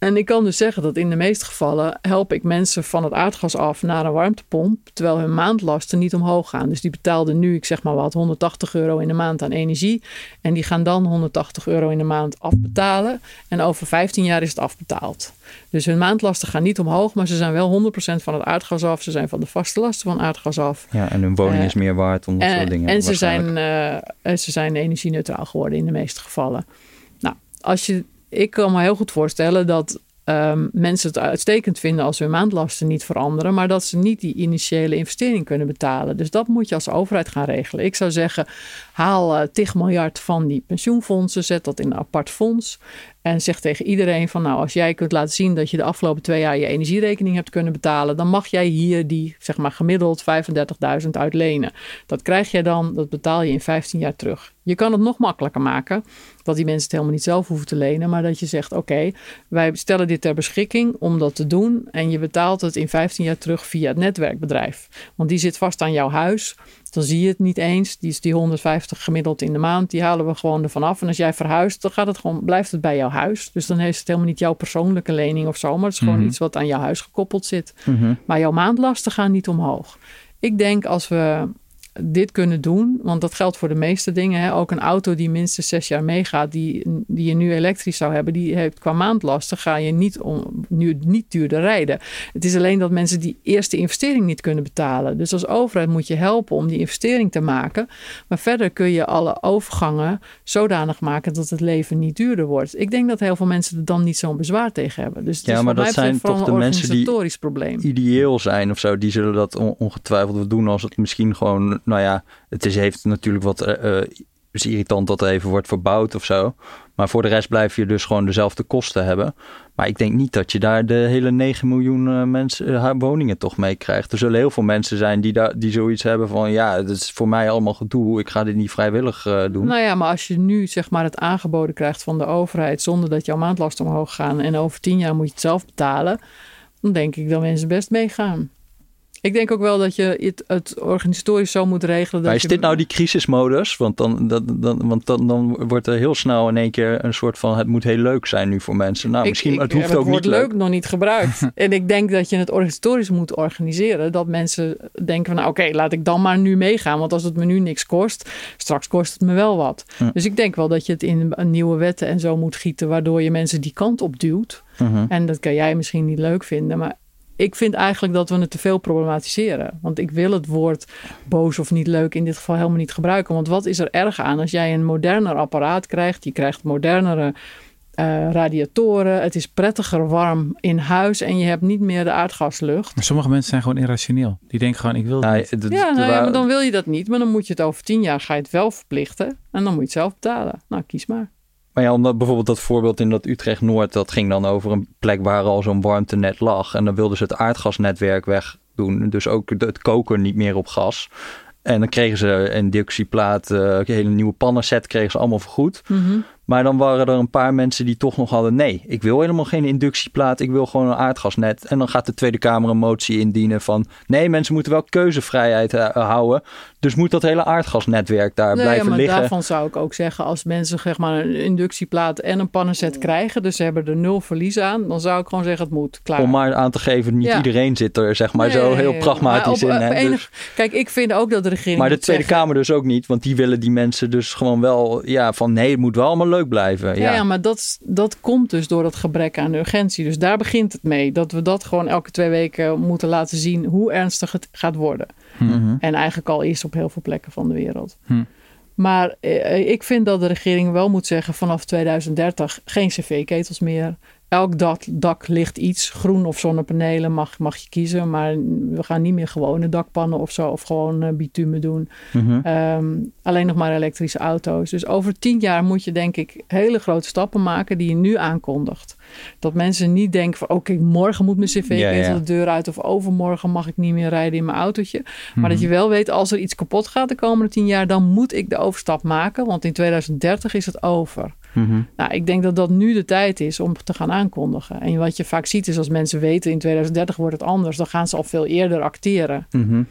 En ik kan dus zeggen dat in de meeste gevallen help ik mensen van het aardgas af naar een warmtepomp, terwijl hun maandlasten niet omhoog gaan. Dus die betaalden nu, ik zeg maar wat, 180 euro in de maand aan energie. En die gaan dan 180 euro in de maand afbetalen. En over 15 jaar is het afbetaald. Dus hun maandlasten gaan niet omhoog, maar ze zijn wel 100% van het aardgas af. Ze zijn van de vaste lasten van aardgas af. ja, en hun woning Eh, is meer waard om dat En, soort dingen. en ze, zijn, en ze zijn energie-neutraal geworden in de meeste gevallen. Nou, als je, ik kan me heel goed voorstellen dat ehm, mensen het uitstekend vinden als hun maandlasten niet veranderen, maar dat ze niet die initiële investering kunnen betalen. Dus dat moet je als overheid gaan regelen. Ik zou zeggen, haal eh 10 miljard van die pensioenfondsen, zet dat in een apart fonds. En zeg tegen iedereen van nou, als jij kunt laten zien dat je de afgelopen twee jaar je energierekening hebt kunnen betalen, dan mag jij hier die zeg maar gemiddeld 35.000 uitlenen. Dat krijg je dan, dat betaal je in 15 jaar terug. Je kan het nog makkelijker maken, dat die mensen het helemaal niet zelf hoeven te lenen, maar dat je zegt oké, wij stellen dit ter beschikking om dat te doen en je betaalt het in 15 jaar terug via het netwerkbedrijf. Want die zit vast aan jouw huis. Dan zie je het niet eens. Die is die 150 gemiddeld in de maand. Die halen we gewoon ervan af. En als jij verhuist, dan gaat het gewoon, blijft het bij jouw huis. Dus dan is het helemaal niet jouw persoonlijke lening of zo. Maar het is gewoon Mhm. iets wat aan jouw huis gekoppeld zit. Mhm. Maar jouw maandlasten gaan niet omhoog. Ik denk als we dit kunnen doen, want dat geldt voor de meeste dingen. Hè. Ook een auto die minstens zes jaar meegaat, die, die je nu elektrisch zou hebben, die heeft qua maandlasten ga je niet, om, nu, niet duurder rijden. Het is alleen dat mensen die eerste investering niet kunnen betalen. Dus als overheid moet je helpen om die investering te maken. Maar verder kun je alle overgangen zodanig maken dat het leven niet duurder wordt. Ik denk dat heel veel mensen er dan niet zo'n bezwaar tegen hebben. Dus het Ja, is maar dat zijn toch de mensen die- probleem. ideeel zijn of zo, die zullen dat on- ongetwijfeld doen als het misschien gewoon, nou ja, het is, heeft natuurlijk wat, eh, eh, is irritant dat er even wordt verbouwd of zo. Maar voor de rest blijf je dus gewoon dezelfde kosten hebben. Maar ik denk niet dat je daar de hele 9 miljoen eh, mensen woningen toch mee krijgt. Er zullen heel veel mensen zijn die, daar, die zoiets hebben van, ja, het is voor mij allemaal gedoe. Ik ga dit niet vrijwillig doen. Nou ja, maar als je nu zeg maar het aangeboden krijgt van de overheid zonder dat jouw maandlasten omhoog gaan en over tien jaar moet je het zelf betalen, dan denk ik dat mensen best meegaan. Ik denk ook wel dat je het, het organisatorisch zo moet regelen. Dat maar is je- dit nou die crisismodus? Want, dan, dat, dan, want dan, dan wordt er heel snel in één keer een soort van... het moet heel leuk zijn nu voor mensen. Nou, Ik- misschien, ik het hoeft ook woord niet leuk. leuk nog niet gebruikt. en ik denk dat je het organisatorisch moet organiseren. Dat mensen denken van, nou oké, laat ik dan maar nu meegaan. Want als het me nu niks kost, straks kost het me wel wat. Ja. Dus ik denk wel dat je het in een nieuwe wetten en zo moet gieten. Waardoor je mensen die kant op duwt. Mhm. En dat kan jij misschien niet leuk vinden. Maar ik vind eigenlijk dat we het te veel problematiseren. Want ik wil het woord boos of niet leuk in dit geval helemaal niet gebruiken. Want wat is er erg aan als jij een moderner apparaat krijgt? Je krijgt modernere eh, radiatoren. Het is prettiger warm in huis. En je hebt niet meer de aardgaslucht. Maar sommige mensen zijn gewoon irrationeel. Die denken gewoon, ik wil Nou, niet. het- het- Ja, nou ja, maar dan wil je dat niet. Maar dan moet je het over tien jaar ga je het wel verplichten. En dan moet je het zelf betalen. Nou, kies maar. Maar ja, omdat bijvoorbeeld dat voorbeeld in dat Utrecht Noord, dat ging dan over een plek waar al zo'n warmtenet lag. En dan wilden ze het aardgasnetwerk wegdoen. Dus ook het koken niet meer op gas. En dan kregen ze een inductieplaat, eh, een hele nieuwe pannenset kregen ze allemaal vergoed. Mhm. Maar dan waren er een paar mensen die toch nog hadden, nee, ik wil helemaal geen inductieplaat, ik wil gewoon een aardgasnet. En dan gaat de Tweede Kamer een motie indienen van, nee, mensen moeten wel keuzevrijheid eh, houden. Dus moet dat hele aardgasnetwerk daar Nee, blijven maar liggen. daarvan zou ik ook zeggen, als mensen zeg maar een inductieplaat en een pannenset krijgen, dus ze hebben er nul verlies aan, dan zou ik gewoon zeggen het moet. Klaar. Om maar aan te geven, niet Ja. iedereen zit er zeg maar Nee, zo heel maar pragmatisch op- in. op hè. Dus- Kijk, ik vind ook dat de regering. maar de Tweede zeggen- Kamer dus ook niet, want die willen die mensen dus gewoon wel, ja, van nee, het moet wel allemaal leuk blijven. Ja, Ja, ja, maar dat, dat komt dus door dat gebrek aan urgentie. Dus daar begint het mee. Dat we dat gewoon elke twee weken moeten laten zien hoe ernstig het gaat worden. Mhm. En eigenlijk al is op heel veel plekken van de wereld. Hm. Maar eh, ik vind dat de regering wel moet zeggen vanaf 2030 geen cv-ketels meer. Elk dak, dak ligt iets, groen of zonnepanelen mag, mag je kiezen. Maar we gaan niet meer gewone dakpannen of zo. Of gewoon eh, bitumen doen. Mhm. Ehm, alleen nog maar elektrische auto's. Dus over tien jaar moet je denk ik hele grote stappen maken die je nu aankondigt. Dat mensen niet denken van oké, morgen moet mijn Ja, ja. de deur uit. Of overmorgen mag ik niet meer rijden in mijn autootje. Maar Mhm. dat je wel weet als er iets kapot gaat de komende tien jaar, dan moet ik de overstap maken. Want in 2030 is het over. Mhm. Nou, ik denk dat dat nu de tijd is om te gaan aankondigen. En wat je vaak ziet is als mensen weten in 2030 wordt het anders, dan gaan ze al veel eerder acteren. Mhm.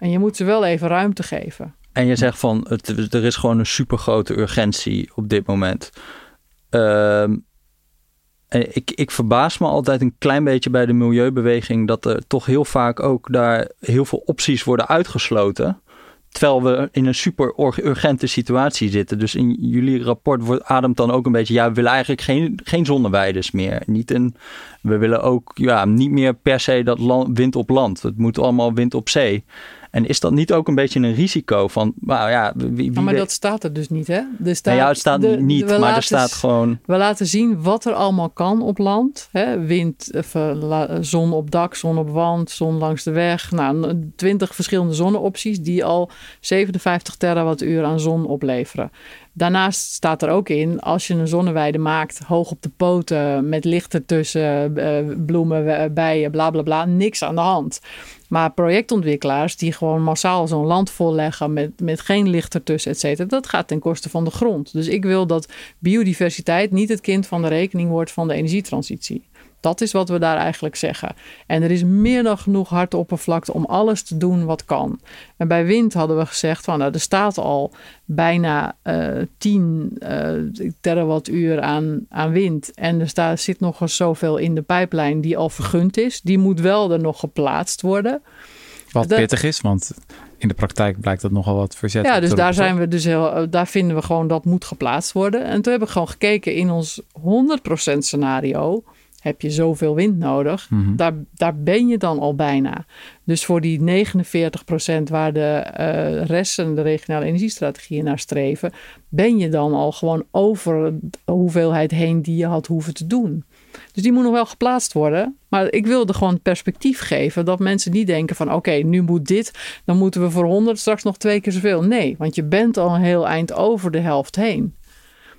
En je moet ze wel even ruimte geven. En je zegt van, het, er is gewoon een supergrote urgentie op dit moment. Ehm, ik, ik verbaas me altijd een klein beetje bij de milieubeweging dat er toch heel vaak ook daar heel veel opties worden uitgesloten. Terwijl we in een super ur- urgente situatie zitten. Dus in jullie rapport wordt, ademt dan ook een beetje... ja, we willen eigenlijk geen, geen zonneweides meer. Niet een, we willen ook ja, niet meer per se dat land, wind op land. Het moet allemaal wind op zee. En is dat niet ook een beetje een risico van... Nou ja, wie, wie Ja, maar weet- dat staat er dus niet, hè? Er staat, nou ja, het staat de- niet, maar er staat gewoon... We laten zien wat er allemaal kan op land. Hè? Wind, of, eh, la- zon op dak, zon op wand, zon langs de weg. Nou, twintig verschillende zonneopties die al 57 terawattuur aan zon opleveren. Daarnaast staat er ook in, als je een zonneweide maakt, hoog op de poten, met licht ertussen, eh, bloemen, eh, bijen, bla bla bla, niks aan de hand. Maar projectontwikkelaars die gewoon massaal zo'n land volleggen met, met geen licht ertussen, et cetera, dat gaat ten koste van de grond. Dus ik wil dat biodiversiteit niet het kind van de rekening wordt van de energietransitie. Dat is wat we daar eigenlijk zeggen. En er is meer dan genoeg harde oppervlakte om alles te doen wat kan. En bij wind hadden we gezegd van nou, er staat al bijna eh 10 eh, terawattuur aan, aan wind. En er staat, zit nog eens zoveel in de pijplijn die al vergund is. Die moet wel er nog geplaatst worden. Wat Dat- pittig is, want in de praktijk blijkt dat nogal wat verzet. Ja, dus daar zijn we dus heel, eh, daar vinden we gewoon dat moet geplaatst worden. En toen heb ik gewoon gekeken in ons 100% scenario heb je zoveel wind nodig. Mhm. Daar, daar ben je dan al bijna. Dus voor die 49% waar de eh resten, de regionale energiestrategieën naar streven, ben je dan al gewoon over de hoeveelheid heen die je had hoeven te doen. Dus die moet nog wel geplaatst worden. Maar ik wilde gewoon perspectief geven dat mensen niet denken van oké, nu moet dit, dan moeten we voor 100 straks nog twee keer zoveel. Nee, want je bent al een heel eind over de helft heen.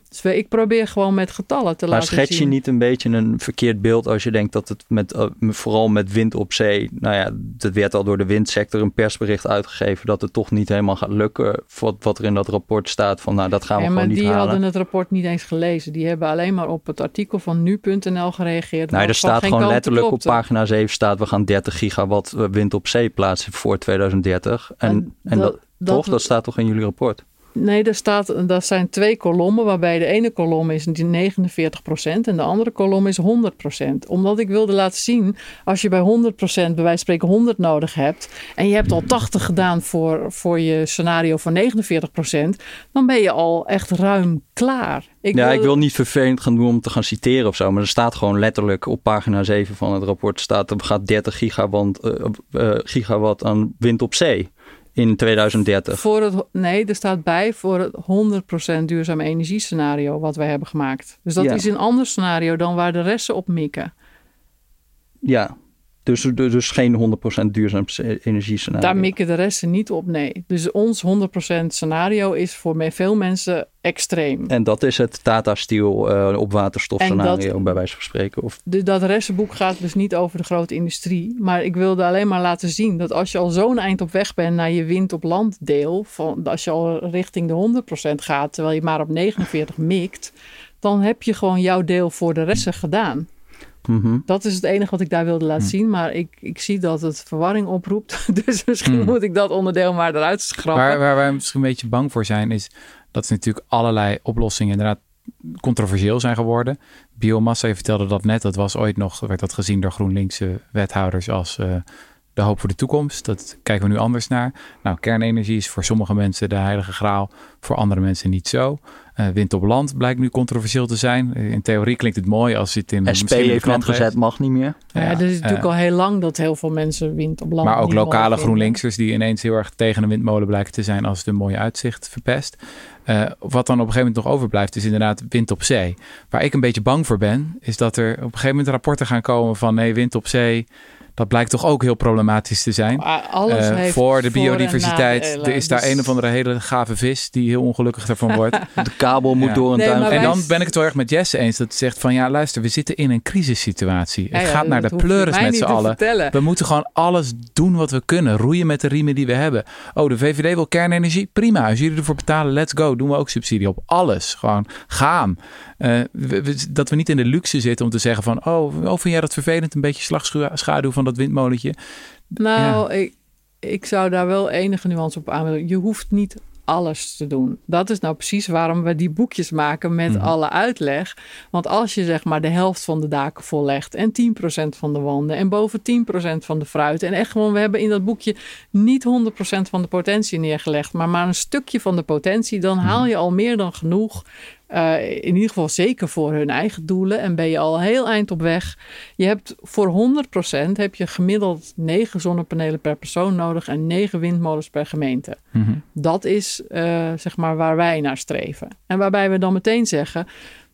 Dus ik probeer gewoon met getallen te Maar laten schets je zien. niet een beetje een verkeerd beeld als je denkt dat het met, eh, vooral met wind op zee, nou ja, dat werd al door de windsector een persbericht uitgegeven dat het toch niet helemaal gaat lukken. Wat, wat er in dat rapport staat van, nou, dat gaan we Ja, gewoon maar niet die halen. hadden het rapport niet eens gelezen. Die hebben alleen maar op het artikel van nu.nl gereageerd. Nee, er staat gewoon letterlijk op pagina 7 staat we gaan 30 gigawatt eh, wind op zee plaatsen voor 2030. En, en, En dat, dat- dat- toch, dat staat toch in jullie rapport? Nee, er, staat, er zijn twee kolommen, waarbij de ene kolom is die 49% en de andere kolom is 100%. Omdat ik wilde laten zien, als je bij 100% bij wijze van spreken 100 nodig hebt en je hebt al 80 gedaan voor, voor je scenario van 49%, dan ben je al echt ruim klaar. Ik ja, wil- ik wil niet vervelend gaan doen om te gaan citeren of zo, maar er staat gewoon letterlijk op pagina 7 van het rapport staat er gaat 30 gigawatt, eh, eh, gigawatt aan wind op zee in 2030. Voor het, nee, er staat bij voor het 100% duurzame energiescenario wat wij hebben gemaakt. Dus dat Ja. is een ander scenario dan waar de resten op mikken. Ja, dus, dus dus geen 100% duurzaam energiescenario. Daar mikken de resten niet op, nee. Dus ons 100% scenario is voor veel mensen extreem. En dat is het Tata Steel eh, op waterstof En scenario, dat- bij wijze van spreken. Of, De, dat restenboek gaat dus niet over de grote industrie. Maar ik wilde alleen maar laten zien dat als je al zo'n eind op weg bent naar je wind op land deel. Van, als je al richting de 100% gaat, terwijl je maar op 49 mikt. Dan heb je gewoon jouw deel voor de resten gedaan. Mhm. Dat is het enige wat ik daar wilde laten zien. Maar ik, ik zie dat het verwarring oproept. Dus misschien Hm. moet ik dat onderdeel maar eruit schrappen. Waar, waar wij misschien een beetje bang voor zijn, is dat er natuurlijk allerlei oplossingen inderdaad controversieel zijn geworden. Biomassa, je vertelde dat net, dat was ooit nog, werd dat gezien door GroenLinkse wethouders als eh, de hoop voor de toekomst. Dat kijken we nu anders naar. Nou, kernenergie is voor sommige mensen de heilige graal, voor andere mensen niet zo. Eh, wind op land blijkt nu controversieel te zijn. Eh, In theorie klinkt het mooi als het in SP heeft net gezet, mag niet meer. Ja, Ja, er is natuurlijk al heel lang dat heel veel mensen wind op land. Maar ook lokale. GroenLinksers die ineens heel erg tegen een windmolen blijken te zijn als het een mooi uitzicht verpest. Eh, wat dan op een gegeven moment nog overblijft is inderdaad wind op zee. Waar ik een beetje bang voor ben, is dat er op een gegeven moment rapporten gaan komen van nee, wind op zee, dat blijkt toch ook heel problematisch te zijn. Alles Eh, heeft voor de biodiversiteit. Er is daar Dus- een of andere hele gave vis die heel ongelukkig ervan wordt. De kabel moet Ja. door een Nee, tuin. En wij- dan ben ik het wel erg met Jesse eens. Dat zegt van ja, luister, we zitten in een crisissituatie. Ja, Het ja, gaat naar de pleuris met z'n allen. vertellen. We moeten gewoon alles doen wat we kunnen. Roeien met de riemen die we hebben. Oh, de VVD wil kernenergie? Prima. Als jullie ervoor betalen, let's go. Doen we ook subsidie op. Alles. Gewoon gaan. Eh, we- we- dat we niet in de luxe zitten om te zeggen van... Oh, oh vind jij dat vervelend? Een beetje slagschaduw van dat windmolentje? Nou, ik, ik zou daar wel enige nuance op aan willen. Je hoeft niet alles te doen. Dat is nou precies waarom we die boekjes maken met Mhm. alle uitleg. Want als je zeg maar de helft van de daken vollegt en 10% van de wanden en boven 10% van de fruit en echt gewoon, we hebben in dat boekje niet 100% van de potentie neergelegd, maar maar een stukje van de potentie, dan haal je al meer dan genoeg. Eh, in ieder geval zeker voor hun eigen doelen. En ben je al heel eind op weg. Je hebt voor 100% heb je gemiddeld 9 zonnepanelen per persoon nodig en 9 windmolens per gemeente. Mhm. Dat is eh, zeg maar waar wij naar streven. En waarbij we dan meteen zeggen.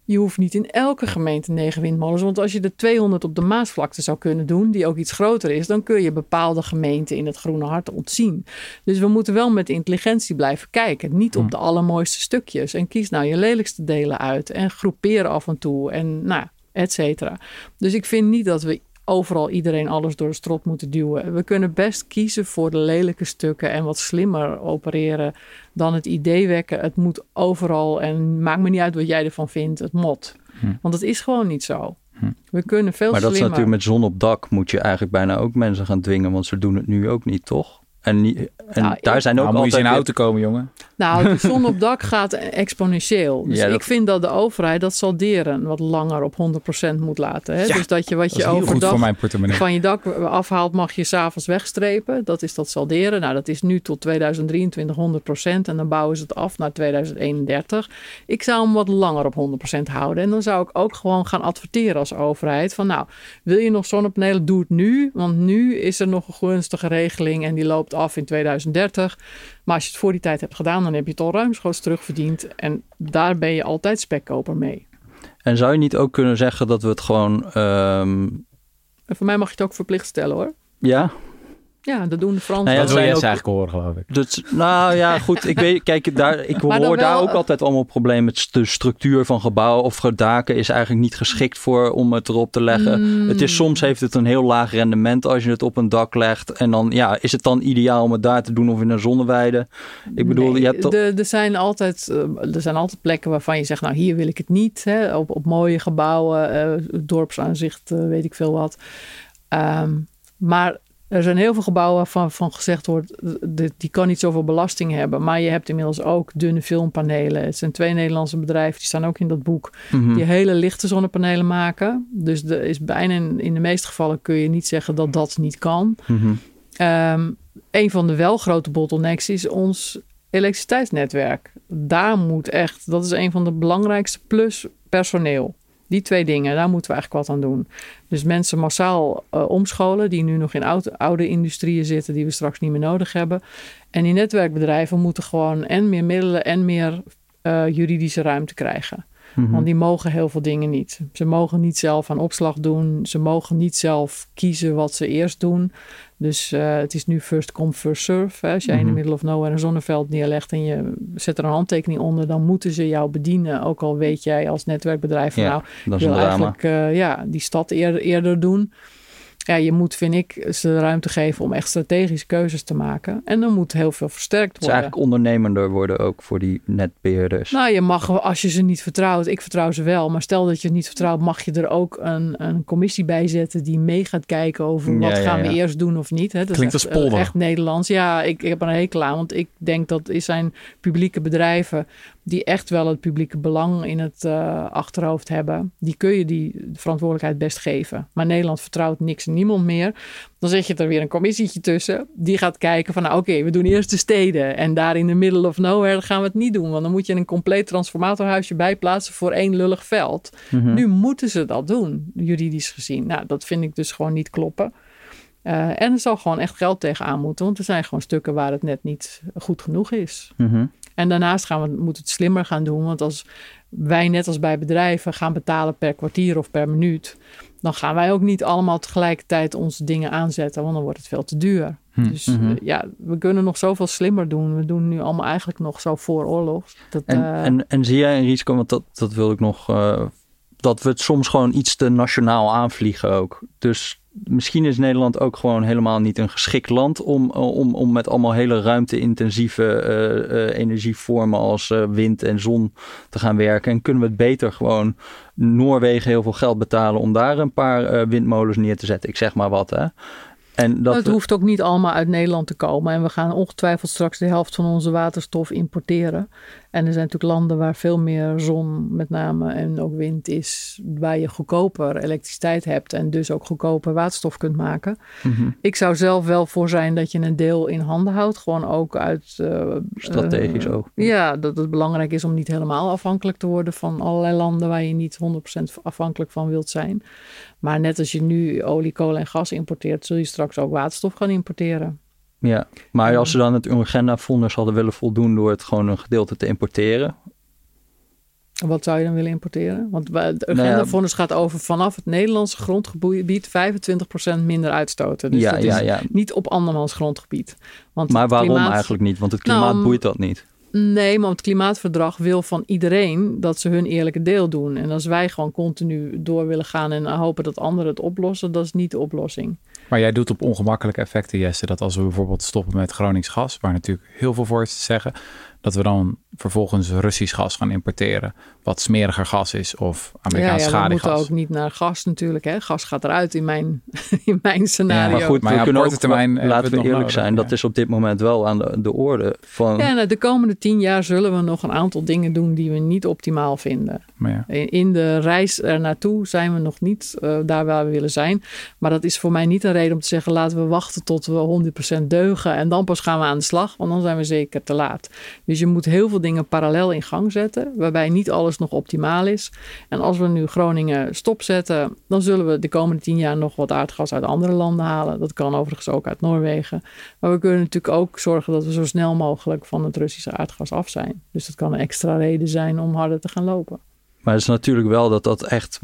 Je hoeft niet in elke gemeente negen windmolens. Want als je de 200 op de Maasvlakte zou kunnen doen, die ook iets groter is, dan kun je bepaalde gemeenten in het Groene Hart ontzien. Dus we moeten wel met intelligentie blijven kijken. Niet op de allermooiste stukjes. En kies nou je lelijkste delen uit. En groepeer af en toe. En nou, et cetera. Dus ik vind niet dat we overal iedereen alles door de strot moeten duwen. We kunnen best kiezen voor de lelijke stukken en wat slimmer opereren dan het idee wekken. Het moet overal en maakt me niet uit wat jij ervan vindt. Het mot. Hm. Want het is gewoon niet zo. Hm. We kunnen veel Maar dat is slimmer. natuurlijk met zon op dak moet je eigenlijk bijna ook mensen gaan dwingen, want ze doen het nu ook niet, toch? En, en Nou, daar zijn ook Nou, moet je eens altijd in auto komen, jongen. Nou, de zon op dak gaat exponentieel. Dus Ja, dat- ik vind dat de overheid dat salderen wat langer op 100% moet laten. Hè? Ja, dus dat je wat Dat je is heel goed overdag voor mijn portemonnee. van je dak afhaalt, mag je s'avonds wegstrepen. Dat is dat salderen. Nou, dat is nu tot 2023 100% en dan bouwen ze het af naar 2031. Ik zou hem wat langer op 100% houden. En dan zou ik ook gewoon gaan adverteren als overheid van nou, wil je nog zonnepanelen, doe het nu. Want nu is er nog een gunstige regeling en die loopt af in 2030. Maar als je het voor die tijd hebt gedaan, dan heb je het al ruimschoots terugverdiend. En daar ben je altijd spekkoper mee. En zou je niet ook kunnen zeggen dat we het gewoon, ehm, En voor mij mag je het ook verplicht stellen hoor. ja, Ja, dat doen de Fransen. Nou ja, dat wil zijn jij ook- eigenlijk horen, geloof ik. Dus, nou ja, goed. Ik weet, kijk, daar, ik hoor daar ook altijd allemaal problemen met de structuur van gebouwen of daken is eigenlijk niet geschikt voor om het erop te leggen. Mm. Het is soms heeft het een heel laag rendement als je het op een dak legt en dan ja, is het dan ideaal om het daar te doen of in een zonneweide. Ik bedoel, Nee, je hebt de- er, zijn altijd, eh, er zijn altijd plekken waarvan je zegt, nou hier wil ik het niet. Hè? Op, op mooie gebouwen, eh, dorpsaanzicht, eh, weet ik veel wat. Ehm, maar er zijn heel veel gebouwen waarvan van gezegd wordt, die, die kan niet zoveel belasting hebben. Maar je hebt inmiddels ook dunne filmpanelen. Het zijn twee Nederlandse bedrijven, die staan ook in dat boek. Mhm. Die hele lichte zonnepanelen maken. Dus er is bijna in, in de meeste gevallen kun je niet zeggen dat dat niet kan. Ehm, een van de wel grote bottlenecks is ons elektriciteitsnetwerk. Daar moet echt, dat is een van de belangrijkste plus personeel. Die twee dingen, daar moeten we eigenlijk wat aan doen. Dus mensen massaal eh, omscholen die nu nog in oude, oude industrieën zitten die we straks niet meer nodig hebben. En die netwerkbedrijven moeten gewoon en meer middelen en meer eh, juridische ruimte krijgen. Mhm. Want die mogen heel veel dingen niet. Ze mogen niet zelf aan opslag doen. Ze mogen niet zelf kiezen wat ze eerst doen. Dus eh, het is nu first come, first serve. Hè. Als jij in Mhm. de middle of nowhere een zonneveld neerlegt en je zet er een handtekening onder, dan moeten ze jou bedienen. Ook al weet jij als netwerkbedrijf van Ja, nou, ik wil eigenlijk eh, ja, die stad eerder, eerder doen. Ja, je moet, vind ik, ze de ruimte geven om echt strategische keuzes te maken. En dan moet heel veel versterkt Het is worden. eigenlijk ondernemender worden ook voor die netbeheerders. Nou, je mag, als je ze niet vertrouwt, ik vertrouw ze wel, maar stel dat je het niet vertrouwt, mag je er ook een, een commissie bij zetten die mee gaat kijken over wat ja, gaan we ja. eerst doen of niet. Hè? Dat Klinkt is als echt, polder. echt Nederlands. Ja, ik, ik heb er een hekel aan, want ik denk dat is zijn publieke bedrijven die echt wel het publieke belang in het eh, achterhoofd hebben. Die kun je die verantwoordelijkheid best geven. Maar Nederland vertrouwt niks niemand meer. Dan zet je er weer een commissietje tussen. Die gaat kijken van, nou oké, we doen eerst de steden. En daar in de middle of nowhere gaan we het niet doen. Want dan moet je een compleet transformatorhuisje bijplaatsen voor één lullig veld. Mhm. Nu moeten ze dat doen, juridisch gezien. Nou, dat vind ik dus gewoon niet kloppen. Eh, en er zal gewoon echt geld tegenaan moeten. Want er zijn gewoon stukken waar het net niet goed genoeg is. Mhm. En daarnaast gaan we, moeten we het slimmer gaan doen. Want als wij net als bij bedrijven gaan betalen per kwartier of per minuut... dan gaan wij ook niet allemaal tegelijkertijd onze dingen aanzetten. Want dan wordt het veel te duur. Hm. Dus Mhm. eh, ja, we kunnen nog zoveel slimmer doen. We doen nu allemaal eigenlijk nog zo voor oorlogs. Dat, En, eh, en, en zie jij een risico, want dat, dat wil ik nog, eh, dat we het soms gewoon iets te nationaal aanvliegen ook. Dus misschien is Nederland ook gewoon helemaal niet een geschikt land om, om, om met allemaal hele ruimte-intensieve energievormen als wind en zon te gaan werken. En kunnen we het beter gewoon Noorwegen heel veel geld betalen om daar een paar eh, windmolens neer te zetten. Ik zeg maar wat, hè. En dat het hoeft ook niet allemaal uit Nederland te komen. En we gaan ongetwijfeld straks de helft van onze waterstof importeren. En er zijn natuurlijk landen waar veel meer zon met name en ook wind is. Waar je goedkoper elektriciteit hebt en dus ook goedkoper waterstof kunt maken. Mhm. Ik zou zelf wel voor zijn dat je een deel in handen houdt. Gewoon ook uit... eh, Strategisch eh, ook. Ja, dat het belangrijk is om niet helemaal afhankelijk te worden van allerlei landen waar je niet 100% afhankelijk van wilt zijn. Maar net als je nu olie, kolen en gas importeert, zul je straks ook waterstof gaan importeren. Ja, maar als ze dan het Urgenda-fonds hadden willen voldoen door het gewoon een gedeelte te importeren. En Wat zou je dan willen importeren? Want het Nou ja, Agenda-fonds gaat over vanaf het Nederlandse grondgebied 25% minder uitstoten. Dus ja, dat ja, is ja. niet op andermans grondgebied. Want Maar waarom klimaat- eigenlijk niet? Want het klimaat Nou, boeit dat niet. Nee, maar het klimaatverdrag wil van iedereen dat ze hun eerlijke deel doen. En als wij gewoon continu door willen gaan en hopen dat anderen het oplossen, dat is niet de oplossing. Maar jij doet op ongemakkelijke effecten, Jesse, dat als we bijvoorbeeld stoppen met Gronings gas, waar natuurlijk heel veel voor is te zeggen, dat we dan vervolgens Russisch gas gaan importeren, wat smeriger gas is of Amerikaans ja, ja, we moeten ook niet naar gas natuurlijk. Hè. Gas gaat eruit in mijn, in mijn scenario. maar goed, Maar we ja, kunnen ook, termijn we laten het we nog eerlijk nodig, zijn, ja. dat is op dit moment wel aan de, de orde. Van, Ja, nou, de komende tien jaar zullen we nog een aantal dingen doen die we niet optimaal vinden. Maar ja. In in de reis er naartoe zijn we nog niet eh, daar waar we willen zijn. Maar dat is voor mij niet een reden om te zeggen: laten we wachten tot we 100% deugen en dan pas gaan we aan de slag, want dan zijn we zeker te laat. Dus je moet heel veel dingen parallel in gang zetten, waarbij niet alles nog optimaal is. En als we nu Groningen stopzetten, dan zullen we de komende tien jaar nog wat aardgas uit andere landen halen. Dat kan overigens ook uit Noorwegen. Maar we kunnen natuurlijk ook zorgen dat we zo snel mogelijk van het Russische aardgas af zijn. Dus dat kan een extra reden zijn om harder te gaan lopen. Maar het is natuurlijk wel dat dat echt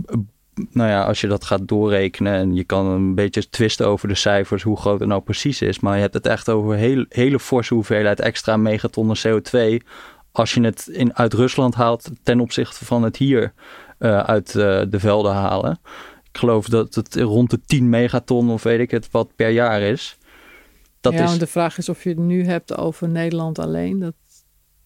nou ja, als je dat gaat doorrekenen en je kan een beetje twisten over de cijfers, hoe groot het nou precies is. Maar je hebt het echt over heel, hele forse hoeveelheid extra megatonnen CO2. Als je het in, uit Rusland haalt ten opzichte van het hier uh, uit uh, de velden halen. Ik geloof dat het rond de 10 megaton of weet ik het wat per jaar is. Dat ja, is... de vraag is of je het nu hebt over Nederland alleen. Dat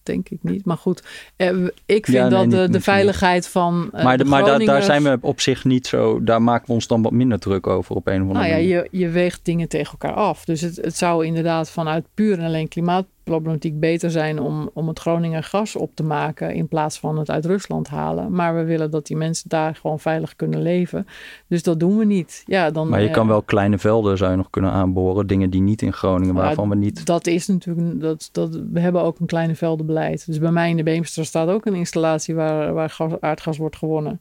denk ik niet. Maar goed, eh, ik vind ja, nee, dat de, de veiligheid van. Uh, maar, de, maar daar, daar zijn we op zich niet zo. Daar maken we ons dan wat minder druk over op een of andere nou ja, Je, je weegt dingen tegen elkaar af. Dus het, het zou inderdaad vanuit puur en alleen klimaat problematiek beter zijn om, om het Groningen gas op te maken in plaats van het uit Rusland halen. Maar we willen dat die mensen daar gewoon veilig kunnen leven. Dus dat doen we niet. Ja, dan, maar je kan eh, wel kleine velden zou je nog kunnen aanboren. Dingen die niet in Groningen, waarvan we niet... Dat is natuurlijk... Dat, dat, we hebben ook een kleine veldenbeleid. Dus bij mij in de Beemster staat ook een installatie waar, waar gas, aardgas wordt gewonnen.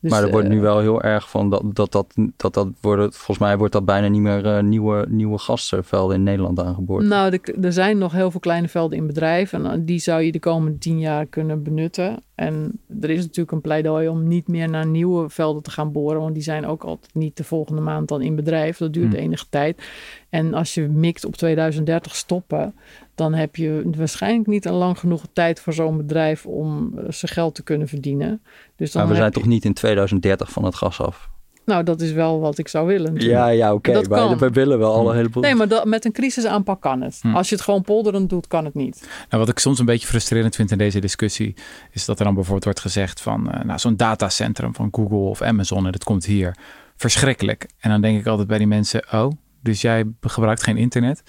Dus, maar er wordt nu eh, wel heel erg van dat dat, dat, dat, dat wordt, volgens mij wordt dat bijna niet meer uh, nieuwe, nieuwe gasvelden in Nederland aangeboord. Nou, er zijn nog heel veel kleine velden in bedrijf en eh, die zou je de komende tien jaar kunnen benutten. En er is natuurlijk een pleidooi om niet meer naar nieuwe velden te gaan boren, want die zijn ook altijd niet de volgende maand dan in bedrijf. Dat duurt hmm. enige tijd. En als je mikt op 2030 stoppen, dan heb je waarschijnlijk niet een lang genoeg tijd voor zo'n bedrijf om uh, zijn geld te kunnen verdienen. Dus dan maar we zijn toch niet in 2030 van het gas af? Nou, dat is wel wat ik zou willen. Ja, ja, oké. Okay. we willen wel alle heleboel. Nee, maar dat, met een crisisaanpak kan het. Hm. Als je het gewoon polderend doet, kan het niet. Nou, wat ik soms een beetje frustrerend vind in deze discussie, is dat er dan bijvoorbeeld wordt gezegd van, uh, nou, zo'n datacentrum van Google of Amazon en dat komt hier. Verschrikkelijk. En dan denk ik altijd bij die mensen, oh, dus jij gebruikt geen internet?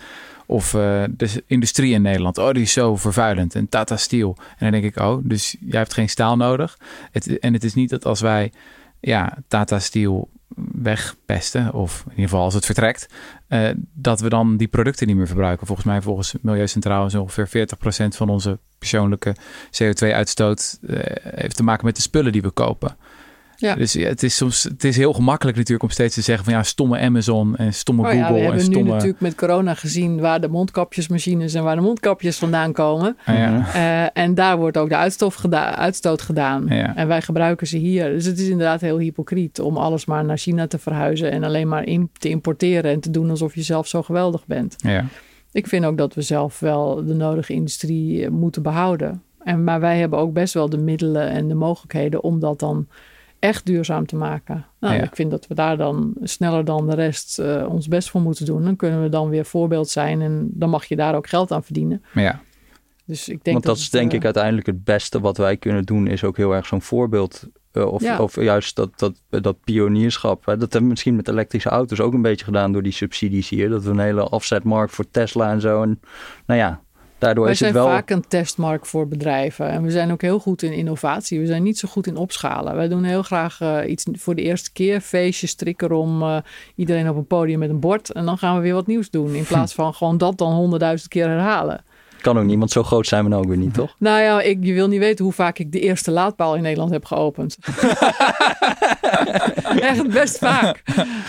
Of uh, de industrie in Nederland, oh, die is zo vervuilend. En Tata Steel. En dan denk ik, oh, dus jij hebt geen staal nodig. Het, en het is niet dat als wij ja, Tata Steel wegpesten, of in ieder geval als het vertrekt, uh, dat we dan die producten niet meer verbruiken. Volgens mij, volgens Milieucentraal, is ongeveer 40% van onze persoonlijke CO2-uitstoot uh, heeft te maken met de spullen die we kopen. Ja. Dus ja, het is soms het is heel gemakkelijk natuurlijk om steeds te zeggen van ja, stomme Amazon en stomme oh, Google. Ja, we hebben stomme... nu natuurlijk met corona gezien waar de mondkapjesmachines en waar de mondkapjes vandaan komen. Ah, ja. Uh, en daar wordt ook de uitstoot, geda uitstoot gedaan. Ja. En wij gebruiken ze hier. Dus het is inderdaad heel hypocriet om alles maar naar China te verhuizen en alleen maar in, te importeren en te doen alsof je zelf zo geweldig bent. Ja. Ik vind ook dat we zelf wel de nodige industrie moeten behouden. En, maar wij hebben ook best wel de middelen en de mogelijkheden om dat dan echt duurzaam te maken. Nou, Ik vind dat we daar dan sneller dan de rest uh, ons best voor moeten doen. Dan kunnen we dan weer voorbeeld zijn en dan mag je daar ook geld aan verdienen. Ja. Dus ik denk Want dat, is denk ik eh, uiteindelijk het beste wat wij kunnen doen, is ook heel erg zo'n voorbeeld. Uh, of, of juist dat, dat, dat pionierschap. Hè? Dat hebben we misschien met elektrische auto's ook een beetje gedaan door die subsidies hier. Dat we een hele afzetmarkt voor Tesla en zo. En nou ja, Daardoor Wij is zijn het wel... vaak een testmarkt voor bedrijven. En we zijn ook heel goed in innovatie. We zijn niet zo goed in opschalen. Wij doen heel graag uh, iets voor de eerste keer. Feestjes, strikken om uh, iedereen op een podium met een bord. En dan gaan we weer wat nieuws doen. In plaats van gewoon dat dan honderdduizend keer herhalen. Kan ook niet, want zo groot zijn we nou ook weer niet, toch? Nou ja, ik, je wil niet weten hoe vaak ik de eerste laadpaal in Nederland heb geopend. Echt best vaak.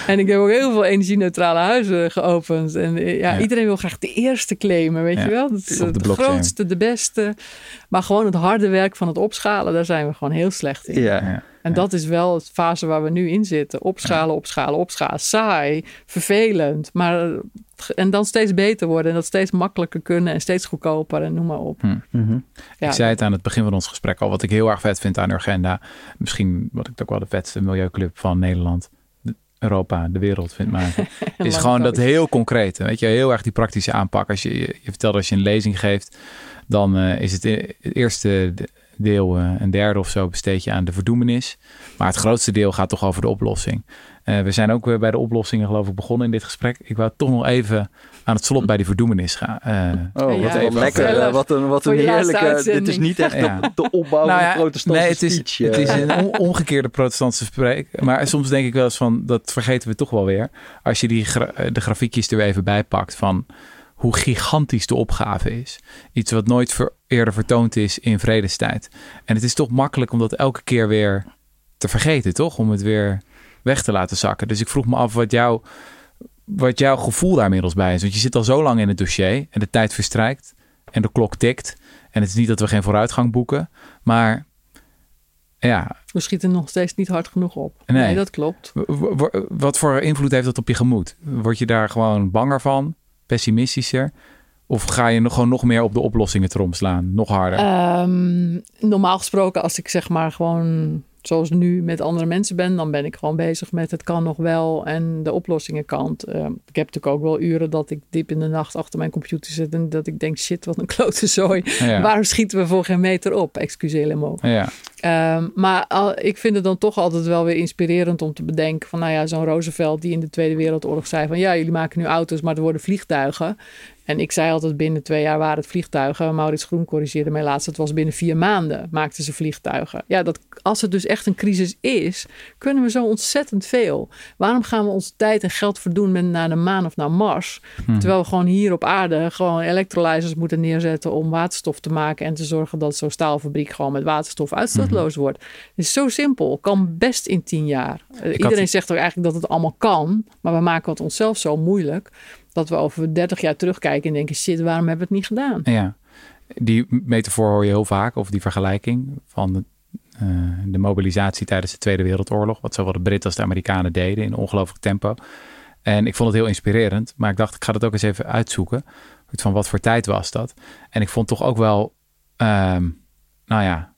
En ik heb ook heel veel energie-neutrale huizen geopend. En eh, ja, iedereen wil graag de eerste claimen, weet je wel? Dat is de, grootste, de beste. Maar gewoon het harde werk van het opschalen, daar zijn we gewoon heel slecht in. Ja. En dat is wel het fase waar we nu in zitten. Opschalen, opschalen, opschalen. Saai, vervelend. Maar en dan steeds beter worden en dat steeds makkelijker kunnen en steeds goedkoper en noem maar op. Hm. Mhm. ja, ik zei het aan het begin van ons gesprek al, wat ik heel erg vet vind aan agenda. Misschien wat ik ook wel de vetste milieuclub van Nederland. Europa, de wereld vindt maken. is gewoon dat heel concreet. Weet je, heel erg die praktische aanpak. Als je, je, vertelt als je een lezing geeft, dan uh, is het, het eerste deel, uh, een derde of zo, besteed je aan de verdoemenis. Maar het grootste deel gaat toch over de oplossing. Uh, we zijn ook weer bij de oplossingen geloof ik begonnen in dit gesprek. Ik wou toch nog even aan het slot bij die verdoemenis gaan. Uh, oh, wat even lekker. wat een, wat een heerlijke... Dit is niet echt ja. de, de, opbouw nou ja, van de protestantse nee, het is, speech. Het is een omgekeerde protestantse spreek. Maar soms denk ik wel eens van, dat vergeten we toch wel weer. Als je die gra de grafiekjes er weer even bij pakt van hoe gigantisch de opgave is. Iets wat nooit ver, eerder vertoond is in vredestijd. En het is toch makkelijk om dat elke keer weer te vergeten, toch? Om het weer weg te laten zakken. Dus ik vroeg me af wat, jou, wat jouw gevoel daar inmiddels bij is. Want je zit al zo lang in het dossier en de tijd verstrijkt en de klok tikt. En het is niet dat we geen vooruitgang boeken, maar Ja, We schieten nog steeds niet hard genoeg op. Nee. Nee, dat klopt. Wat voor invloed heeft dat op je gemoed? Word je daar gewoon banger van? Pessimistischer? Of ga je nog, gewoon nog meer op de oplossingen trom slaan? Nog harder? Ehm, normaal gesproken, als ik zeg maar gewoon zoals nu met andere mensen ben, dan ben ik gewoon bezig met het kan nog wel en de oplossingenkant. Ehm, ik heb natuurlijk ook wel uren dat ik diep in de nacht achter mijn computer zit en dat ik denk, shit, wat een klote zooi. ja. Waarom schieten we voor geen meter op? Excusez-le-mo. ja. Ehm, maar al, ik vind het dan toch altijd wel weer inspirerend om te bedenken van, nou ja, zo'n Roosevelt die in de Tweede Wereldoorlog zei van, ja, jullie maken nu auto's, maar er worden vliegtuigen. En ik zei altijd binnen twee jaar waren het vliegtuigen. Maurits Groen corrigeerde mij laatst. Het was binnen vier maanden maakten ze vliegtuigen. Ja, dat, als het dus echt een crisis is, kunnen we zo ontzettend veel. Waarom gaan we onze tijd en geld verdoen met naar de maan of naar Mars? Hm. Terwijl we gewoon hier op aarde gewoon electrolyzers moeten neerzetten om waterstof te maken. En te zorgen dat zo'n staalfabriek gewoon met waterstof wordt. Het is zo simpel. Kan best in tien jaar. Eh, Iedereen zegt ook eigenlijk dat het allemaal kan. Maar we maken het onszelf zo moeilijk. Dat we over 30 jaar terugkijken en denken: shit, waarom hebben we het niet gedaan? Ja, die metafoor hoor je heel vaak, of die vergelijking van de, eh, de mobilisatie tijdens de Tweede Wereldoorlog. Wat zowel de Britten als de Amerikanen deden in ongelooflijk tempo. En ik vond het heel inspirerend, maar ik dacht, ik ga dat ook eens even uitzoeken. Van wat voor tijd was dat? En ik vond toch ook wel, ehm, nou ja,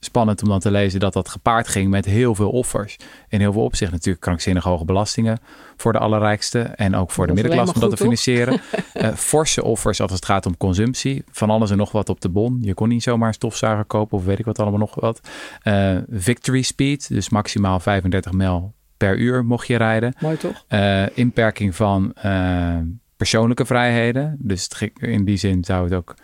spannend om dan te lezen dat dat gepaard ging met heel veel offers. In heel veel opzichten natuurlijk krankzinnig hoge belastingen voor de allerrijkste en ook voor de Dat middenklasse om dat te financieren. Eh, forse offers als het gaat om consumptie. Van alles en nog wat op de bon. Je kon niet zomaar een stofzuiger kopen of weet ik wat allemaal nog wat. Eh, victory speed, dus maximaal 35 mijl per uur mocht je rijden. Mooi toch? Eh, inperking van persoonlijke vrijheden. Dus in die zin zou het ook.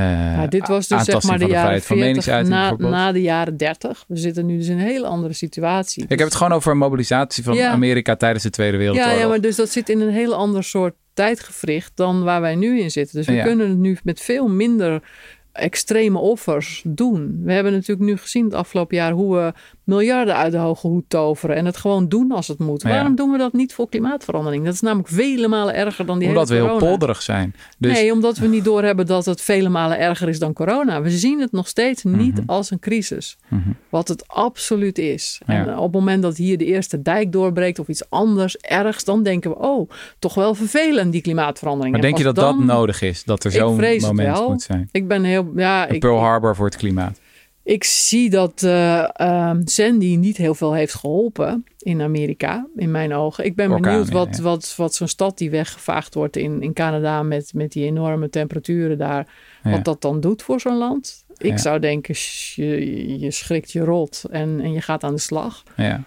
Eh, Ja, dit was dus zeg maar de jaren vrijheid van 40 meningsuiting na, na de jaren 30. We zitten nu dus in een hele andere situatie. Ik heb het gewoon over mobilisatie van Ja. Amerika tijdens de Tweede Wereldoorlog. Ja, ja, maar dus dat zit in een heel ander soort tijdgevricht dan waar wij nu in zitten. Dus we Ja. kunnen het nu met veel minder extreme offers doen. We hebben natuurlijk nu gezien het afgelopen jaar hoe we miljarden uit de hoge hoed toveren en het gewoon doen als het moet. Ja. Waarom doen we dat niet voor klimaatverandering? Dat is namelijk vele malen erger dan die Omdat we hele heel corona. polderig zijn. Dus Nee, omdat we niet doorhebben dat het vele malen erger is dan corona. We zien het nog steeds niet Mhm. als een crisis. Mhm. Wat het absoluut is. Ja. En op het moment dat hier de eerste dijk doorbreekt of iets anders ergs, dan denken we, oh, toch wel vervelend die klimaatverandering. Maar En denk je dat dat nodig is? Dat er zo'n moment wel. moet zijn? Ik ben heel, ja, ik, Pearl Harbor voor het klimaat. ik zie dat ehm, Sandy niet heel veel heeft geholpen in Amerika, in mijn ogen. Ik ben Orkaan, benieuwd wat, ja. wat, wat zo'n stad die weggevaagd wordt in, in Canada met, met die enorme temperaturen daar, Ja. wat dat dan doet voor zo'n land. Ik zou denken, je, je schrikt je rot en, en je gaat aan de slag. Ja.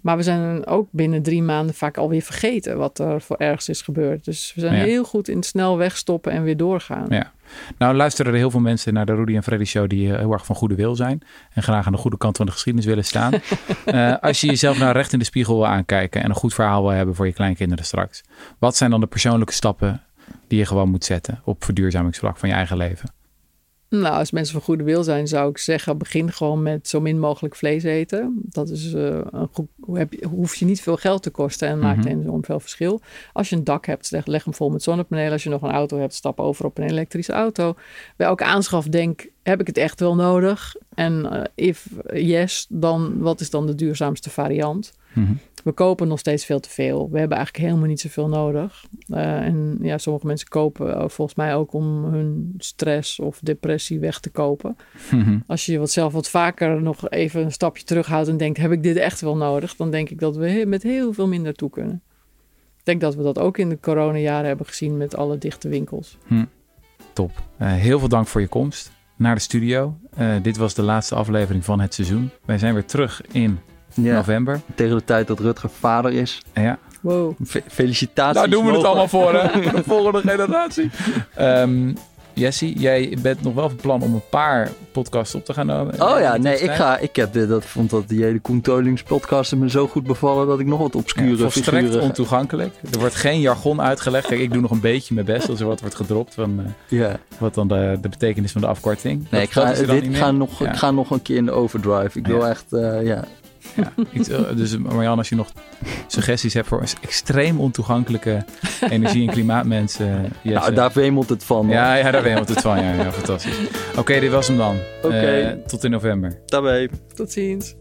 Maar we zijn ook binnen drie maanden vaak alweer vergeten wat er voor ergens is gebeurd. Dus we zijn Ja. heel goed in snel wegstoppen en weer doorgaan. Ja. Nou luisteren er heel veel mensen naar de Rudy en Freddy show die eh, heel erg van goede wil zijn. En graag aan de goede kant van de geschiedenis willen staan. Eh, als je jezelf nou recht in de spiegel wil aankijken en een goed verhaal wil hebben voor je kleinkinderen straks. Wat zijn dan de persoonlijke stappen die je gewoon moet zetten op verduurzamingsvlak van je eigen leven? Nou, als mensen van goede wil zijn, zou ik zeggen: begin gewoon met zo min mogelijk vlees eten. Dat is eh, een goed. Heb je, hoef je niet veel geld te kosten en maakt Mhm. enorm veel verschil. Als je een dak hebt, leg, leg hem vol met zonnepanelen. Als je nog een auto hebt, stap over op een elektrische auto. Bij elke aanschaf denk: heb ik het echt wel nodig? En eh, if yes, dan wat is dan de duurzaamste variant? Mhm. We kopen nog steeds veel te veel. We hebben eigenlijk helemaal niet zoveel nodig. Eh, en ja, sommige mensen kopen eh, volgens mij ook om hun stress of depressie weg te kopen. Mhm. Als je wat zelf wat vaker nog even een stapje terughoudt en denkt: heb ik dit echt wel nodig? Dan denk ik dat we met heel veel minder toe kunnen. Ik denk dat we dat ook in de coronajaren hebben gezien met alle dichte winkels. Top. Eh, heel veel dank voor je komst naar de studio. Dit was de laatste aflevering van het seizoen. Wij zijn weer terug in Ja, november. tegen de tijd dat Rutger vader is. Ja, Wow. Fe- felicitaties. Daar doen we het allemaal voor, hè? Voor de volgende generatie. Ehm Jessie, jij bent nog wel van plan om een paar podcasts op te gaan nemen. Oh ja, nee, ik, ga, ik heb dit, dat, vond dat die hele Koen podcast me zo goed bevallen dat ik nog wat Ja, obscure volstrekt figuren... ontoegankelijk. Er wordt geen jargon uitgelegd. Kijk, ik doe nog een beetje mijn best als er wat wordt gedropt van eh, Ja. wat dan de, de betekenis van de afkorting. Nee, Dat- ik ga, dit, ga nog, Ja. ik ga nog een keer in de overdrive. Ik wil Ja. echt, eh, ja. Ja, eh, dus Marianne, als je nog suggesties hebt voor extreem ontoegankelijke energie- en klimaatmensen. Jesse. Nou, daar wemelt het van. ja, ja, daar wemelt het van. Ja, ja fantastisch. Oké, dit was hem dan. Oké. Eh, tot in november. Daarbij. Tot ziens.